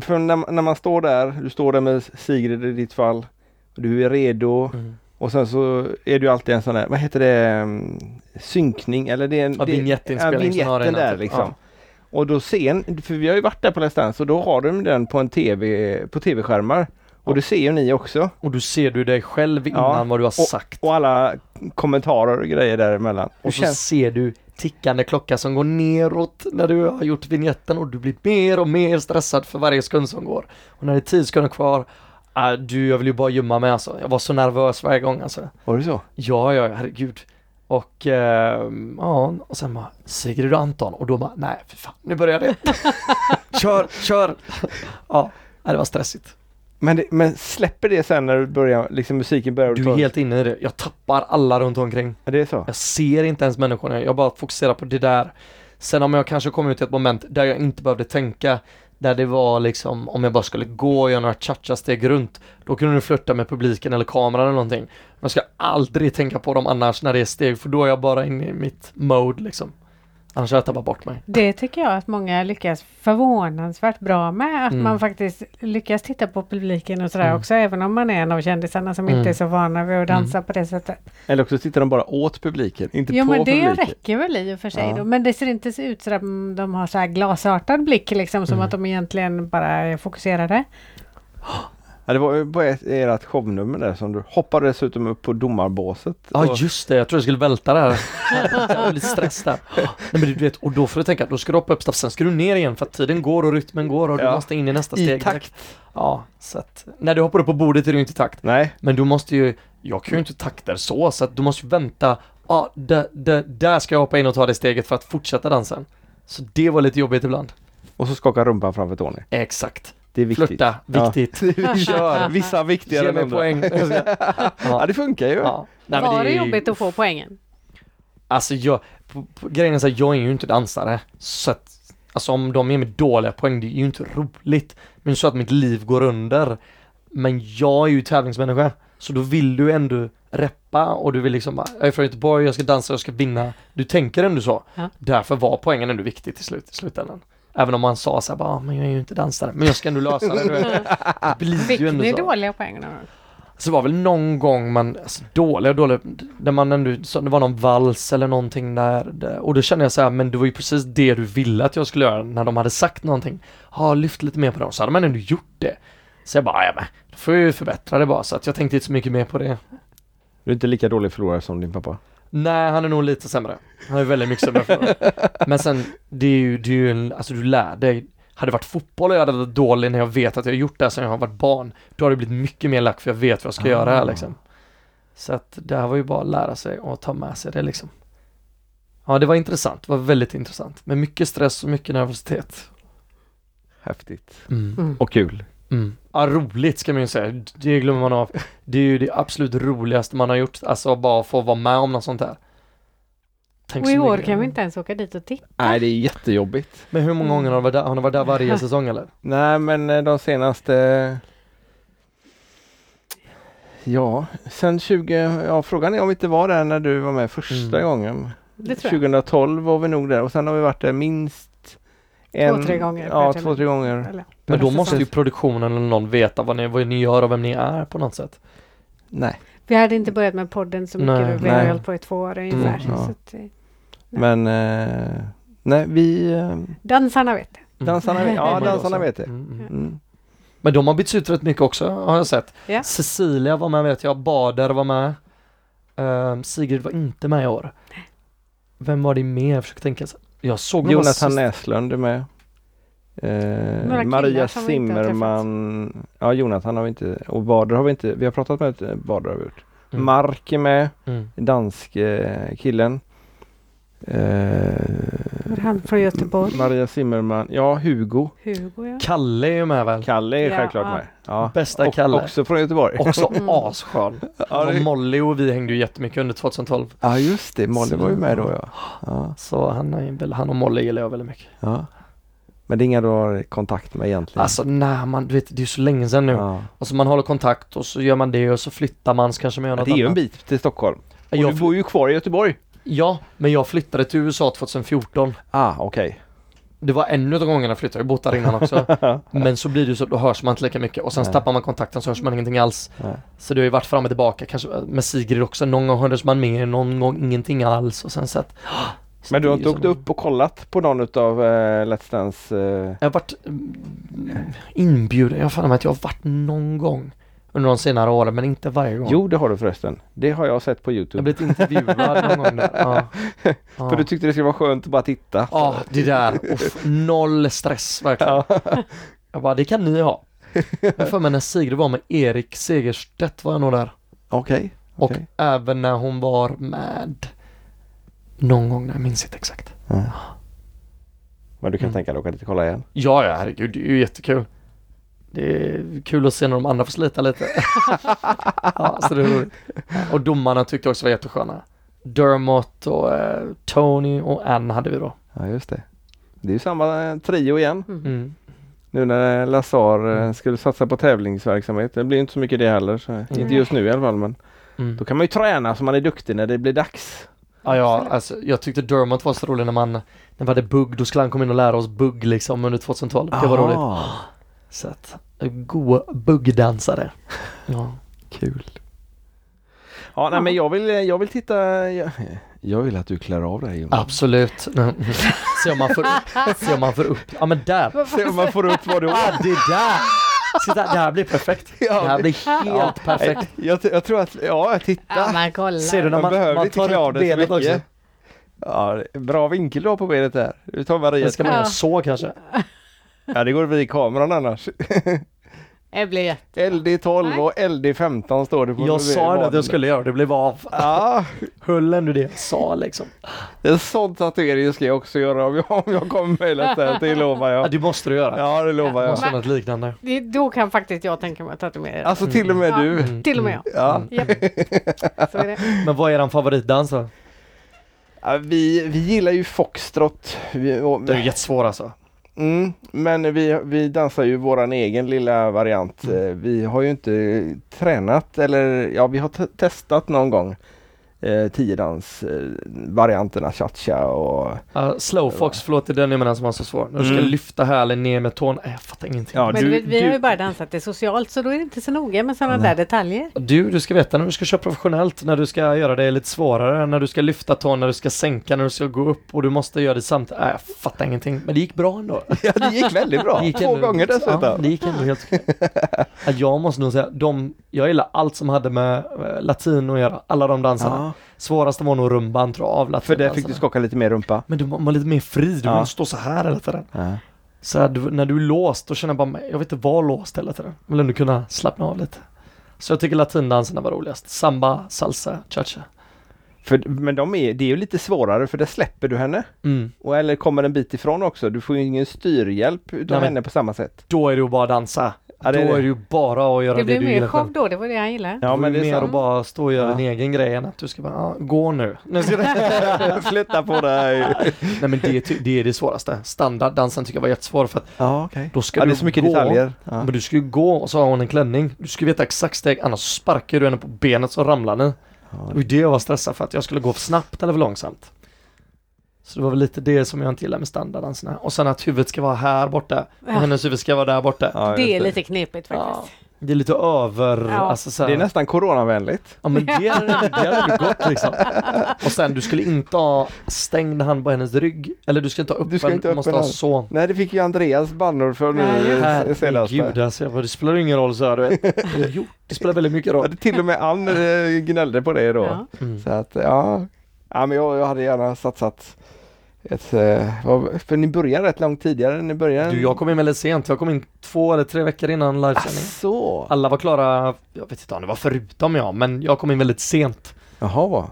För när, när man står där, du står där med Sigrid i ditt fall. Du är redo Mm. och sen så är det ju alltid en sån där, vad heter det, mm, synkning eller det är en Ja, det- vinjettinspelning som har vignetten en där liksom. Ja. Och då sen, för vi har ju varit där på Let's Dance och då har de den på en tv, på tv-skärmar. Och det ser ju ni också. Och du ser du dig själv innan Ja, vad du har sagt. Och alla kommentarer och grejer däremellan. Och så känns ser du tickande klocka som går neråt när du har gjort vignetten och du blir mer och mer stressad för varje sekund som går. Och när det är tio sekunder kvar, äh, du, jag vill ju bara gömma mig alltså. Jag var så nervös varje gång alltså. Var det så? Ja, ja, herregud. Och eh, ja, och sen bara Sigrid och Anton och då bara nej för fan, nu börjar det. *laughs* kör, kör! ja, det var stressigt. Men, det, men släpper det sen när du börjar, liksom musiken börjar Du ta- är helt inne i det. Jag tappar alla runt omkring. Ja, det är så? Jag ser inte ens människorna, jag bara fokuserar på det där. Sen om jag kanske kommer ut till ett moment där jag inte behövde tänka, där det var liksom om jag bara skulle gå och göra några cha-cha-steg runt, då kunde du flörta med publiken eller kameran eller någonting. Man ska aldrig tänka på dem annars när det är steg, för då är jag bara inne i mitt mode liksom. Annars har jag tappat bort mig. Det tycker jag att många lyckas förvånansvärt bra med. Att Mm. man faktiskt lyckas titta på publiken och sådär Mm. också. Även om man är en av kändisarna som Mm. inte är så vana vid att dansa på det sättet. Eller också tittar de bara åt publiken, inte Jo på men det publiken. räcker väl i och för sig Ja. då. Men det ser inte ut så att de har så här glasartad blick liksom. Som Mm. att de egentligen bara är fokuserade. Ja, det var ju på ett, ert shownummer där som du hoppade dessutom upp på domarbåset. Ja och, just det, jag tror jag skulle välta där. jag var lite stress där. *laughs* Nej men du vet, och då får du tänka, då ska du hoppa upp snabbt, sen ska du ner igen för att tiden går och rytmen går och du Ja. måste in i nästa I steg. takt. Ja, så att när du hoppar upp på bordet är du inte i takt. Nej, Men du måste ju, jag kan ju inte takter så, så att du måste ju vänta, ja, det, det, där ska jag hoppa in och ta det steget för att fortsätta dansen. Så det var lite jobbigt ibland. och så skaka rumpan framför Tony. Exakt. Det är viktigt. Flirta, viktigt. *laughs* Kör! Vissa viktigare Ge än mig andra. poäng. *laughs* Ja, ja. det funkar ju. Ja. Nej, men Var det är ju- jobbigt att få poängen? Alltså jag, på, på, grejen är så här, jag är ju inte dansare. Så att, alltså om de ger mig dåliga poäng, det är ju inte roligt. Men så att mitt liv går under. Men jag är ju tävlingsmänniska. Så då vill du ändå reppa och du vill liksom bara, jag är från Göteborg, jag ska dansa, jag ska vinna. Du tänker ändå så. Ja. Därför var poängen ändå viktig till slut, i slutändan. Även om man sa så här, bara, "Ah, men jag är ju inte dansare, men jag ska ändå lösa det. Du vet. *laughs* Det blir Fick ju ändå ni så. dåliga poäng någon gång? Så det var väl någon gång man, alltså dåliga och dåliga, där man ändå, så det var någon vals eller någonting där, där och då kände jag så här, men det var ju precis det du ville att jag skulle göra när de hade sagt någonting. Ja, lyft lite mer på dem, så hade man ändå gjort det. Så jag bara, ja men, då får jag ju förbättra det bara, så att jag tänkte inte så mycket mer på det. Du är inte lika dålig förlorare som din pappa. Nej, han är nog lite sämre. Han är väldigt mycket sämre förlorare. *laughs* Men sen, det är ju, det är ju en, alltså du lär dig. Hade det varit fotboll och jag hade varit dålig när jag vet att jag har gjort det här sedan jag har varit barn, då har det blivit mycket mer lack för jag vet vad jag ska Ah. göra här liksom. Så att det här var ju bara att lära sig och ta med sig det liksom. Ja, det var intressant. Det var väldigt intressant. Med mycket stress och mycket nervositet. Häftigt. Mm. Mm. Och kul. Mm. Ja, roligt ska man ju säga. Det glömmer man av. Det är ju det absolut roligaste man har gjort. Alltså bara få vara med om något sånt där. Tänk Och i år kan vi inte ens åka dit och titta. Nej, det är jättejobbigt. Men hur många gånger har ni varit där? Har ni varit där varje säsong eller? Nej, men eh, de senaste... Ja, sen 20... Ja, frågan är om vi inte var där när du var med första Mm. gången. Det tror jag. 2012 var vi nog där och sen har vi varit där minst en... tre gånger Ja, två, tre gånger. Eller, Men då måste ju produktionen eller någon veta vad ni, vad ni gör och vem ni är på något sätt. Nej, Vi hade inte börjat med podden så mycket. Nej. vi har hållit på i två år ungefär. Mm, ja. så att, eh, men... Eh, nej, vi... Eh, dansarna vet det. dansarna, vet- ja, *laughs* Mm. dansarna vet det. Mm, mm. Mm. Men de har bytts ut rätt mycket också har jag sett. Ja. Cecilia var med vet jag, Bader var med. Ehm, Sigrid var inte med i år. Vem var det mer? Jag försöker tänka. så- Jag såg Jonathan sist- Näslund är med. Eh, Maria Zimmerman. Ja, Jonathan har vi inte. Och Bader har vi inte. Vi har pratat med ett Bader har vi gjort. Mm. Mark är med. Mm. Dansk eh, killen. Eh, Han från Göteborg. Maria Zimmerman. Ja, Hugo. Hugo ja. Kalle är ju med väl? Kalle är Ja, självklart ja. med. Ja. Bästa Och, Kalle. Också från Göteborg. *laughs* Också Mm. asskön. Ja, och det- Molly och vi hängde ju jättemycket under 2012. ja, just det. Molly Så- var ju med då ja. ja. Så han, är han och Molly gillar jag väldigt mycket. ja. Men det är inga du har kontakt med egentligen? Alltså när man, du vet det är ju så länge sedan nu. ja. Och så man håller kontakt och så gör man det och så flyttar man så kanske man gör Ja, något det är ju en annat. bit till Stockholm. Och Jag du bor ju kvar i Göteborg. Ja, men jag flyttade till USA 2014. Ah, okej. Det var en av gångerna jag flyttade, jag har bott där innan också. *laughs* Men så blir det ju så, då hörs man inte lika mycket och sen Nej. tappar man kontakten så hörs man ingenting alls. Nej. Så det har ju varit fram och tillbaka, kanske med Sigrid också. Någon gång hördes man med, någon gång ingenting alls och sen så att... *gasps* Men du har inte åkt upp och kollat på någon utav eh, Let's Dance? Eh... Jag har varit mm, inbjuden, jag har för mig att jag har varit någon gång under de senare åren men inte varje gång. Jo, det har du förresten. Det har jag sett på Jag har Youtube. blivit intervjuad någon gång där. Ja. *laughs* Ja. För du tyckte det skulle vara skönt att bara titta. Ja, det där. Uff, noll stress verkligen. *laughs* Jag bara, det kan ni ha. Jag får mig när Sigrid var med Erik Segerstedt var jag nog där. Okej. Och okej. även när hon var med någon gång, jag minns inte exakt. Ja. Men du kan Mm. tänka dig att åka dit och kolla igen? Ja, ja, herregud, det är ju jättekul. Det är kul att se när de andra får slita lite. *laughs* ja, så det är roligt. Och domarna tyckte jag också var jättesköna. Dermot och eh, Tony och Ann hade vi då. Ja, just det. Det är ju samma eh, trio igen. Mm. Mm. Nu när Lazar eh, skulle satsa på tävlingsverksamhet. Det blir inte så mycket det heller. Så Inte Nej. just nu i alla fall men Mm. då kan man ju träna så man är duktig när det blir dags. Ja, ja, alltså, jag tyckte Dermot var så rolig när man, när vi hade bugg, då skulle han komma in och lära oss bugg liksom under 2012. Det var roligt. Ah, Så att, god buggdansare. Ja. Kul. Ja, nej, men jag vill, jag vill titta. Jag, jag vill att du klär av dig Jonas. Absolut. *laughs* Se om man får, se om man får upp, ja men där. *laughs* Se om man får upp vad du Ah, det där! Se där, det här blir perfekt. Det här blir helt perfekt. Jag, jag tror att, ja titta. Ja, men kolla. Ser du när Man, man, behöver man tar av upp så benet också? Ja, bra vinkel du har på benet där. Du tar Maria. Det ska man göra Ja. så kanske. Ja det går vid kameran annars. *laughs* Det blir jätte... LD12 och LD15 står det på Jag sa det att jag skulle göra det, blev av. Ja, Höll ändå det jag sa liksom. en sån tatuering ska jag också göra om jag, om jag kommer med det. Det lovar Ja, jag. det måste du göra. Ja det lovar jag. Måste något liknande. Det, då kan faktiskt jag tänka mig att tatuera. Alltså till och med Ja. du. Mm, Till och med mm. jag. Ja. Är det. Men vad är din favoritdans då? Ja, vi, vi gillar ju foxtrot. Vi, och, Det är jättesvår alltså. Mm, men vi, vi dansar ju våran egen lilla variant. Mm. Eh, Vi har ju inte tränat eller ja vi har te- testat någon gång. Eh, tiodans eh, varianterna cha-cha och Uh, slowfox, förlåt det är den jag menar som var så svår. När du ska Mm. lyfta hälen ner med tån. Nej, jag fattar ingenting. Ja, Men du- vi du- har ju bara dansat det socialt så då är det inte så noga med sådana där detaljer. Du, du ska veta när du ska köra professionellt, när du ska göra det lite svårare, när du ska lyfta tån, när du ska sänka, när du ska gå upp och du måste göra det samtidigt. Nej, jag fattar ingenting. Men det gick bra ändå. *laughs* Ja det gick väldigt bra. Gick Två ändå- gånger dessutom. Ja, det gick ändå helt ja, *laughs* Jag måste nog säga, de, jag gillar allt som hade med eh, latin att göra, alla de dansarna. Ja, Svåraste var nog rumban tror jag, av för där fick du skaka lite mer rumpa. Men du var var lite mer fri, du Ja. stå så här hela tiden. Ja. Så här, du, när du är låst, då känner jag bara, jag vet inte vara låst hela tiden. Jag vill ändå kunna slappna av lite. Så jag tycker latindanserna var roligast. Samba, salsa, cha-cha. För, men de är, det är ju lite svårare för där släpper du henne. Mm. Och, eller kommer en bit ifrån också. Du får ju ingen styrhjälp utav Nej, henne på samma sätt. Då är det ju bara att dansa. Ja, det då är är det. det ju bara att göra Det det, blir du mer gillar show själv. då, det var det han gillade. Ja men det är mer att bara stå och göra Ja. din egen grej än att du ska bara, ah, gå nu. *laughs* nu ska du... *laughs* Flytta på dig. Nej men det, det är det svåraste. Standarddansen tycker jag var jättesvår för att Ja okej. då ska Ja du det är så mycket gå. detaljer. Ja. Men du ska ju gå och så har hon en klänning. Du ska veta exakt steg annars sparkar du henne på benet så ramlar ni. Det var ju det jag var stressad för att jag skulle gå för snabbt eller för långsamt. Så det var väl lite det som jag inte gillar med standarddanserna. Och sen att huvudet ska vara här borta och Ja. hennes huvud ska vara där borta. Ja, det är lite knepigt Ja, faktiskt. det är lite över, Ja. alltså så här, Det är nästan coronavänligt. Ja men det hade *laughs* det hade gått liksom. Och sen du skulle inte ha stängd hand på hennes rygg. Eller du ska inte ha öppen, Du ska inte du måste öppen ha så. Nej det fick ju Andreas bannor för nu. Herregud alltså, jag bara, det spelar ingen roll så här, du vet. Jo, det spelar väldigt mycket Ja, roll. det till och med Ann eh, gnällde på det då. Ja. Mm. Så att ja. Ja men jag, jag hade gärna satsat ett, eh, för ni började rätt långt tidigare. Ni började Du, jag kom in väldigt sent. Jag kom in två eller tre veckor innan livesändning. Så. Alla var klara, jag vet inte om det var förutom jag, men jag kom in väldigt sent. Jaha.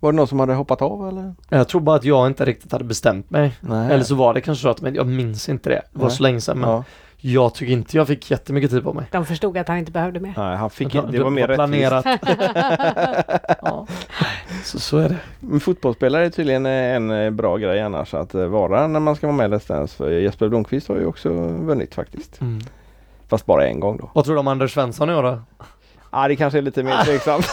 Var det någon som hade hoppat av eller? Jag tror bara att jag inte riktigt hade bestämt mig. Nej. Eller så var det kanske så att, men jag minns inte det. Det var Nej. så länge sedan, men Ja. Jag tycker inte jag fick jättemycket tid på mig. De förstod att han inte behövde mer. Nej, han fick Det- inte, det var mer rättvist. planerat. *laughs* *laughs* ja. Så, så är det. Men fotbollsspelare är tydligen en bra grej annars att vara när man ska vara med i Let's Dance. För Jesper Blomqvist har ju också vunnit faktiskt. Mm. Fast bara en gång då. Vad tror du om Anders Svensson år då? Ja det kanske är lite mer tveksamt.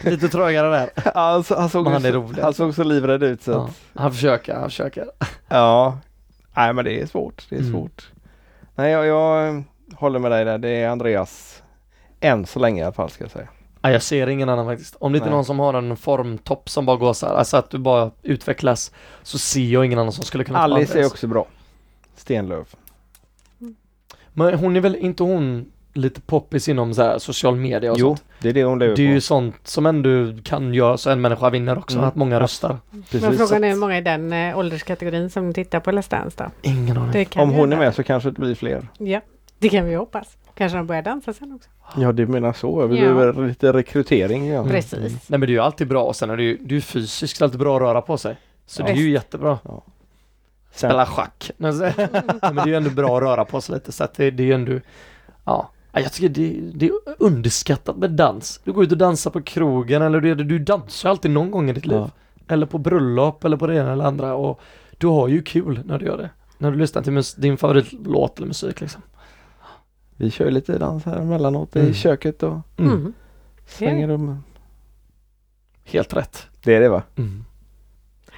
*laughs* Lite trögare där. han, så- han, såg Men han så- är rolig. han såg så livrädd ut så Ja. att, Han försöker, han försöker. ja. Nej men det är svårt. Det är Mm. svårt. Nej jag, jag eh, håller med dig där. Det är Andreas. Än så länge i alla fall ska jag säga. Nej, jag ser ingen annan faktiskt. Om det inte är någon som har en formtopp som bara går så här, alltså att du bara utvecklas, så ser jag ingen annan som skulle kunna ta Alice är också bra. Stenlöf. Men hon är väl inte hon lite poppis inom så här social media och Jo, sånt? det är det hon lever Det är på. ju sånt som ändå kan göra så en människa vinner också, Mm. att många röstar. Precis. Men frågan är hur många i den eh, ålderskategorin som tittar på Let's Dance då? Ingen aning. Om hon är med så kanske det blir fler. Ja, det kan vi hoppas. Kanske de börjar dansa sen också. Ja du menar så. Vi Ja. behöver lite rekrytering. Ja. Mm. Precis. Nej men det är ju alltid bra och sen är det ju, det är ju fysiskt alltid bra att röra på sig. Så Ja. det är ju jättebra. Sen, Spela schack. Nej, *laughs* men det är ju ändå bra att röra på sig lite så att det, det är ju ändå, ja. Ja, Jag tycker det, det är underskattat med dans. Du går ut och dansar på krogen eller du, du dansar alltid någon gång i ditt liv. Ja. Eller på bröllop eller på det ena eller andra och du har ju kul när du gör det. När du lyssnar till mus- din favoritlåt eller musik liksom. vi kör ju lite dans här emellanåt Mm. i köket och Mm. Mm. svänger rummen. Helt rätt. Det är det va? Mm.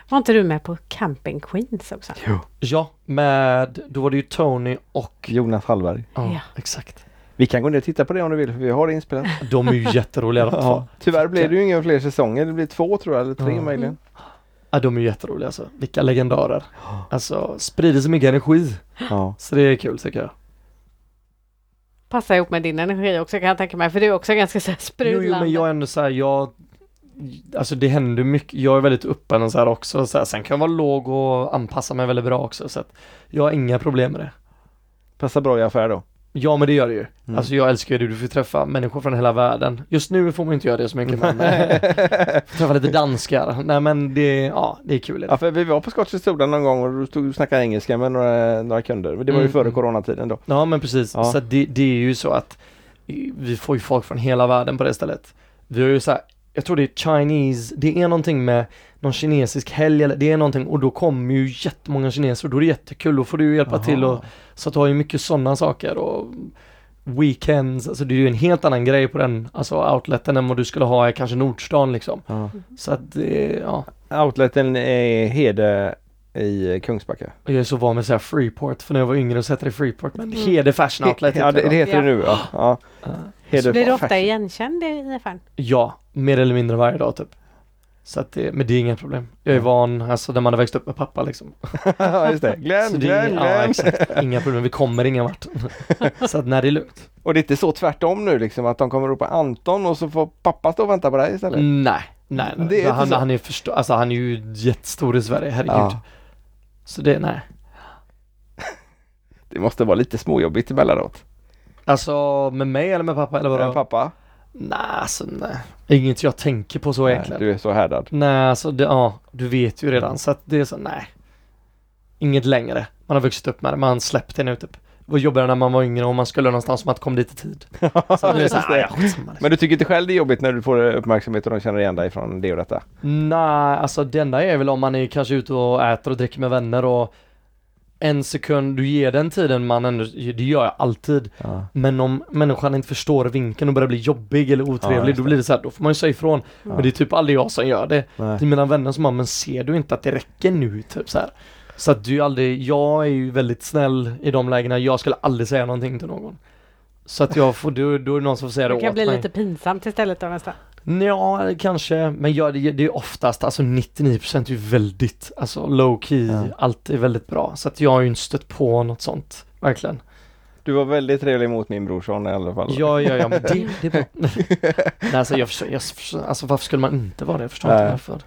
Var inte du med på Camping Queens också? Jo. Ja, med, då var det ju Tony och, Jonas Hallberg. ja, Ja. exakt. Vi kan gå ner och titta på det om du vill för vi har det inspelat. De är ju jätteroliga de två. *laughs* Ja. Tyvärr blir det ju inga fler säsonger. Det blir två tror jag, eller tre Ja. möjligen. Ja, de är ju jätteroliga alltså. Vilka legendarer. Alltså, sprider så mycket energi. Ja. Så det är kul tycker jag. Passar ihop med din energi också kan jag tänka mig, för du är också ganska så här Jo, sprudlande. jo, men jag är ändå så här, jag Alltså det händer mycket, jag är väldigt öppen och så här också, så här, sen kan jag vara låg och anpassa mig väldigt bra också så att jag har inga problem med det. Passar bra i affär då. Ja men det gör det ju. Mm. Alltså jag älskar ju det, du får träffa människor från hela världen. Just nu får man inte göra det så mycket men eh, *laughs* träffa lite danskar. Nej men det, ja det är kul. Ja för vi var på Scotch Historia någon gång och du stod och snackade engelska med några, några kunder. Men det var ju Mm, före coronatiden då. Ja men precis, Ja. så det, det är ju så att vi får ju folk från hela världen på det stället. Vi har ju så här, jag tror det är Chinese, det är någonting med någon kinesisk helg eller det är någonting och då kommer ju jättemånga kineser och då är det jättekul, då får du ju hjälpa Jaha. till och så att du har ju mycket sådana saker och weekends, alltså det är ju en helt annan grej på den, alltså outleten än vad du skulle ha i kanske Nordstan liksom. Ja. Så att det, ja, Outleten är Hede i Kungsbacka. och jag är så van med att säga Freeport, för när jag var yngre så hette det Freeport, men Mm. Hede Fashion Outlet Ja det, det heter Ja. det nu ja. ja. Ja. Hede Blir du ofta Fashion. igenkänd i affären? Ja, mer eller mindre varje dag typ. Så att det, men det är inga problem. Jag är van, alltså när man har växt upp med pappa liksom. *laughs* ja just det. Glenn, det är, Glenn, ja, Glenn. exakt. Inga problem, vi kommer ingen vart. *laughs* så att när det är lugnt. Och det är inte så tvärtom nu liksom att de kommer ropa Anton och så får pappa stå och vänta på dig istället? Nej, nej, nej. Det är han, han är förstå, alltså han är ju jättestor i Sverige, herregud. Ja. Så det, nej. Det måste vara lite småjobbigt emellanåt. Alltså med mig eller med pappa eller vadå? Äh, pappa? Nej, alltså nej. Inget jag tänker på så Nej, egentligen. du är så härdad. Nej, alltså det, ja, du vet ju redan så att det är så, nej. Inget längre. Man har vuxit upp med det, man har släppt det nu typ. Det var jobbigare när man var yngre och man skulle någonstans som att kom dit i tid. *laughs* Så det är så ja, skitsamma, liksom. Men du tycker inte själv det är jobbigt när du får uppmärksamhet och de känner igen dig från det och detta? Nej, alltså det enda är väl om man är kanske ute och äter och dricker med vänner och en sekund, du ger den tiden man ändå, det gör jag alltid. Ja. Men om människan inte förstår vinkeln och börjar bli jobbig eller Ja, otrevlig, just då blir det så här, då får man ju säga ifrån. Men det är typ aldrig jag som gör det. Nej. Till mina vänner som bara, men ser du inte att det räcker nu? Typ så här. Så att du aldrig, jag är ju väldigt snäll i de lägena, jag skulle aldrig säga någonting till någon. Så att jag får, då, då är det någon som får säga det Det kan åt bli mig. lite pinsamt istället då nästan. Ja, kanske, men jag, det, det är oftast, alltså 99% är ju väldigt, alltså low key, Ja. allt är väldigt bra. Så att jag har ju inte stött på något sånt, verkligen. Du var väldigt trevlig mot min brorson i alla fall. Ja, ja, ja, men det, *laughs* det är bra. Nej, alltså jag jag alltså varför skulle man inte vara det? Jag förstår inte Nej. varför.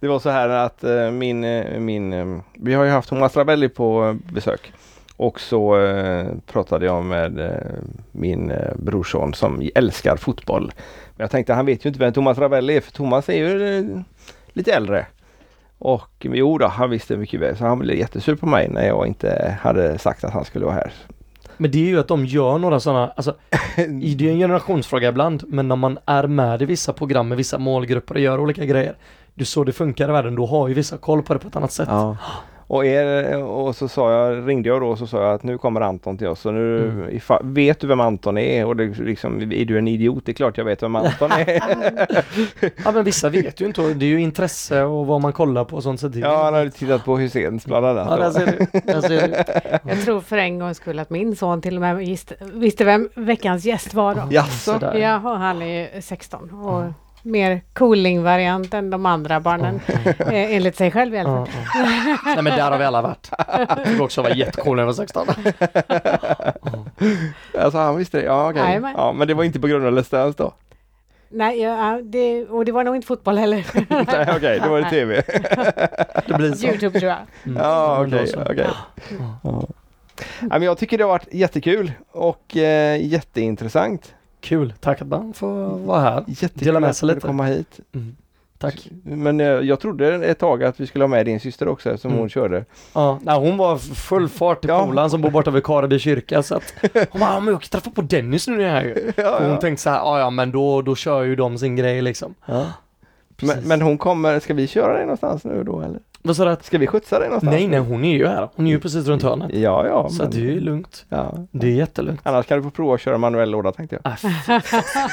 Det var så här att eh, min, eh, min eh, vi har ju haft Thomas Ravelli på besök. Och så eh, pratade jag med eh, min eh, brorson som älskar fotboll. Men jag tänkte han vet ju inte vem Thomas Ravelli är för Thomas är ju eh, lite äldre. Och jo då, han visste mycket väl så han blev jättesur på mig när jag inte hade sagt att han skulle vara här. Men det är ju att de gör några sådana, alltså *laughs* det är en generationsfråga ibland, men när man är med i vissa program med vissa målgrupper och gör olika grejer. Det är så det funkar i världen, då har ju vissa koll på det på ett annat sätt. Ja. Och, er, och så sa jag, ringde jag då och så sa jag att nu kommer Anton till oss. Så nu, Mm. ifall, vet du vem Anton är? Och det, liksom, är du en idiot? Det är klart jag vet vem Anton är. *laughs* Ja men vissa vet ju inte, det är ju intresse och vad man kollar på och sånt. Så ja, han hade tittat på Hyséns bland annat. ja där ser du. Där ser du. *laughs* Jag tror för en gångs skull att min son till och med visste, visste vem veckans gäst var då. Jaså? Ja, och han är ju 16 och mer cooling-variant än de andra barnen. Eh, enligt sig själv i alla fall. Nej men där har vi alla varit. Jag tycker också vara jättecool när jag var 16. Alltså han visste det? Ja, okej. Jajamän. Ja, men det var inte på grund av Let's Dance då? Nej, ja, det, och det var nog inte fotboll heller. *laughs* Nej, okej, då var det TV. *laughs* Det blir så. Youtube tror jag. Mm. Ja, okej, okej. Ja. Ja, men jag tycker det har varit jättekul och eh, jätteintressant. Kul, tack att man får vara här. Jättekul Dela med att sig lite. komma hit. Mm. Tack. Men eh, jag trodde ett tag att vi skulle ha med din syster också eftersom Mm. hon körde. Ja, nej, hon var full fart till Ja. polaren som bor borta vid Kareby kyrka så att *laughs* hon bara, men jag träffa på Dennis nu när jag är här. Ja, hon ja. tänkte så här, ja ja men då, då kör ju de sin grej liksom. Ja. Men, men hon kommer, ska vi köra dig någonstans nu då eller? Vad sa du? att- Ska vi skjutsa dig någonstans? Nej nej, hon är ju här. Hon är ju precis runt hörnet. Ja, ja. Så men- det är ju lugnt. ja. Det är jättelugnt. Annars kan du få prova att köra manuell låda tänkte jag. Äh,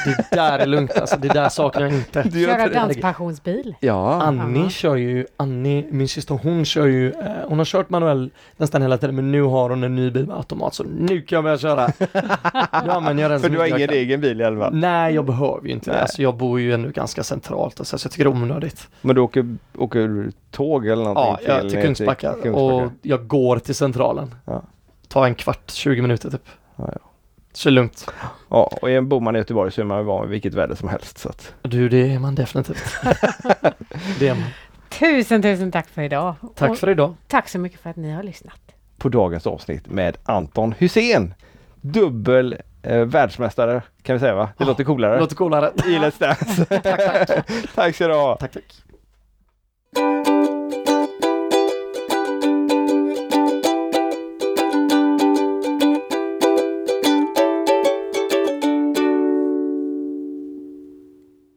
det där är lugnt alltså, det där saknar jag inte. Du Köra det? danspassionsbil. Ja. Annie Aha. kör ju, Annie, min syster, hon kör ju, eh, hon har kört manuell nästan hela tiden men nu har hon en ny bil med automat så nu kan jag börja köra. *laughs* ja men jag För du har ingen kan. egen bil i alla fall. Nej jag behöver ju inte det, Nej. alltså, jag bor ju ändå ganska centralt och så, jag tycker det är onödigt. Men du åker, åker tåg eller någonting? Ja, jag till Kungsbacka och jag går till centralen. Ja. Ta en kvart, 20 minuter typ. Ja, ja. Så det är lugnt. Ja, och är- bor man i Göteborg så är man ju van vid vilket väder som helst. Så att. Du, det är man definitivt. *laughs* det är man. Tusen, tusen tack för idag. Tack Och för idag. tack så mycket för att ni har lyssnat. På dagens avsnitt med Anton Hussein. Dubbel eh, världsmästare kan vi säga va? Det Ja, låter coolare. Låter coolare. I Let's Dance. *laughs* tack, tack. *laughs* tack ska du ha. Tack, tack.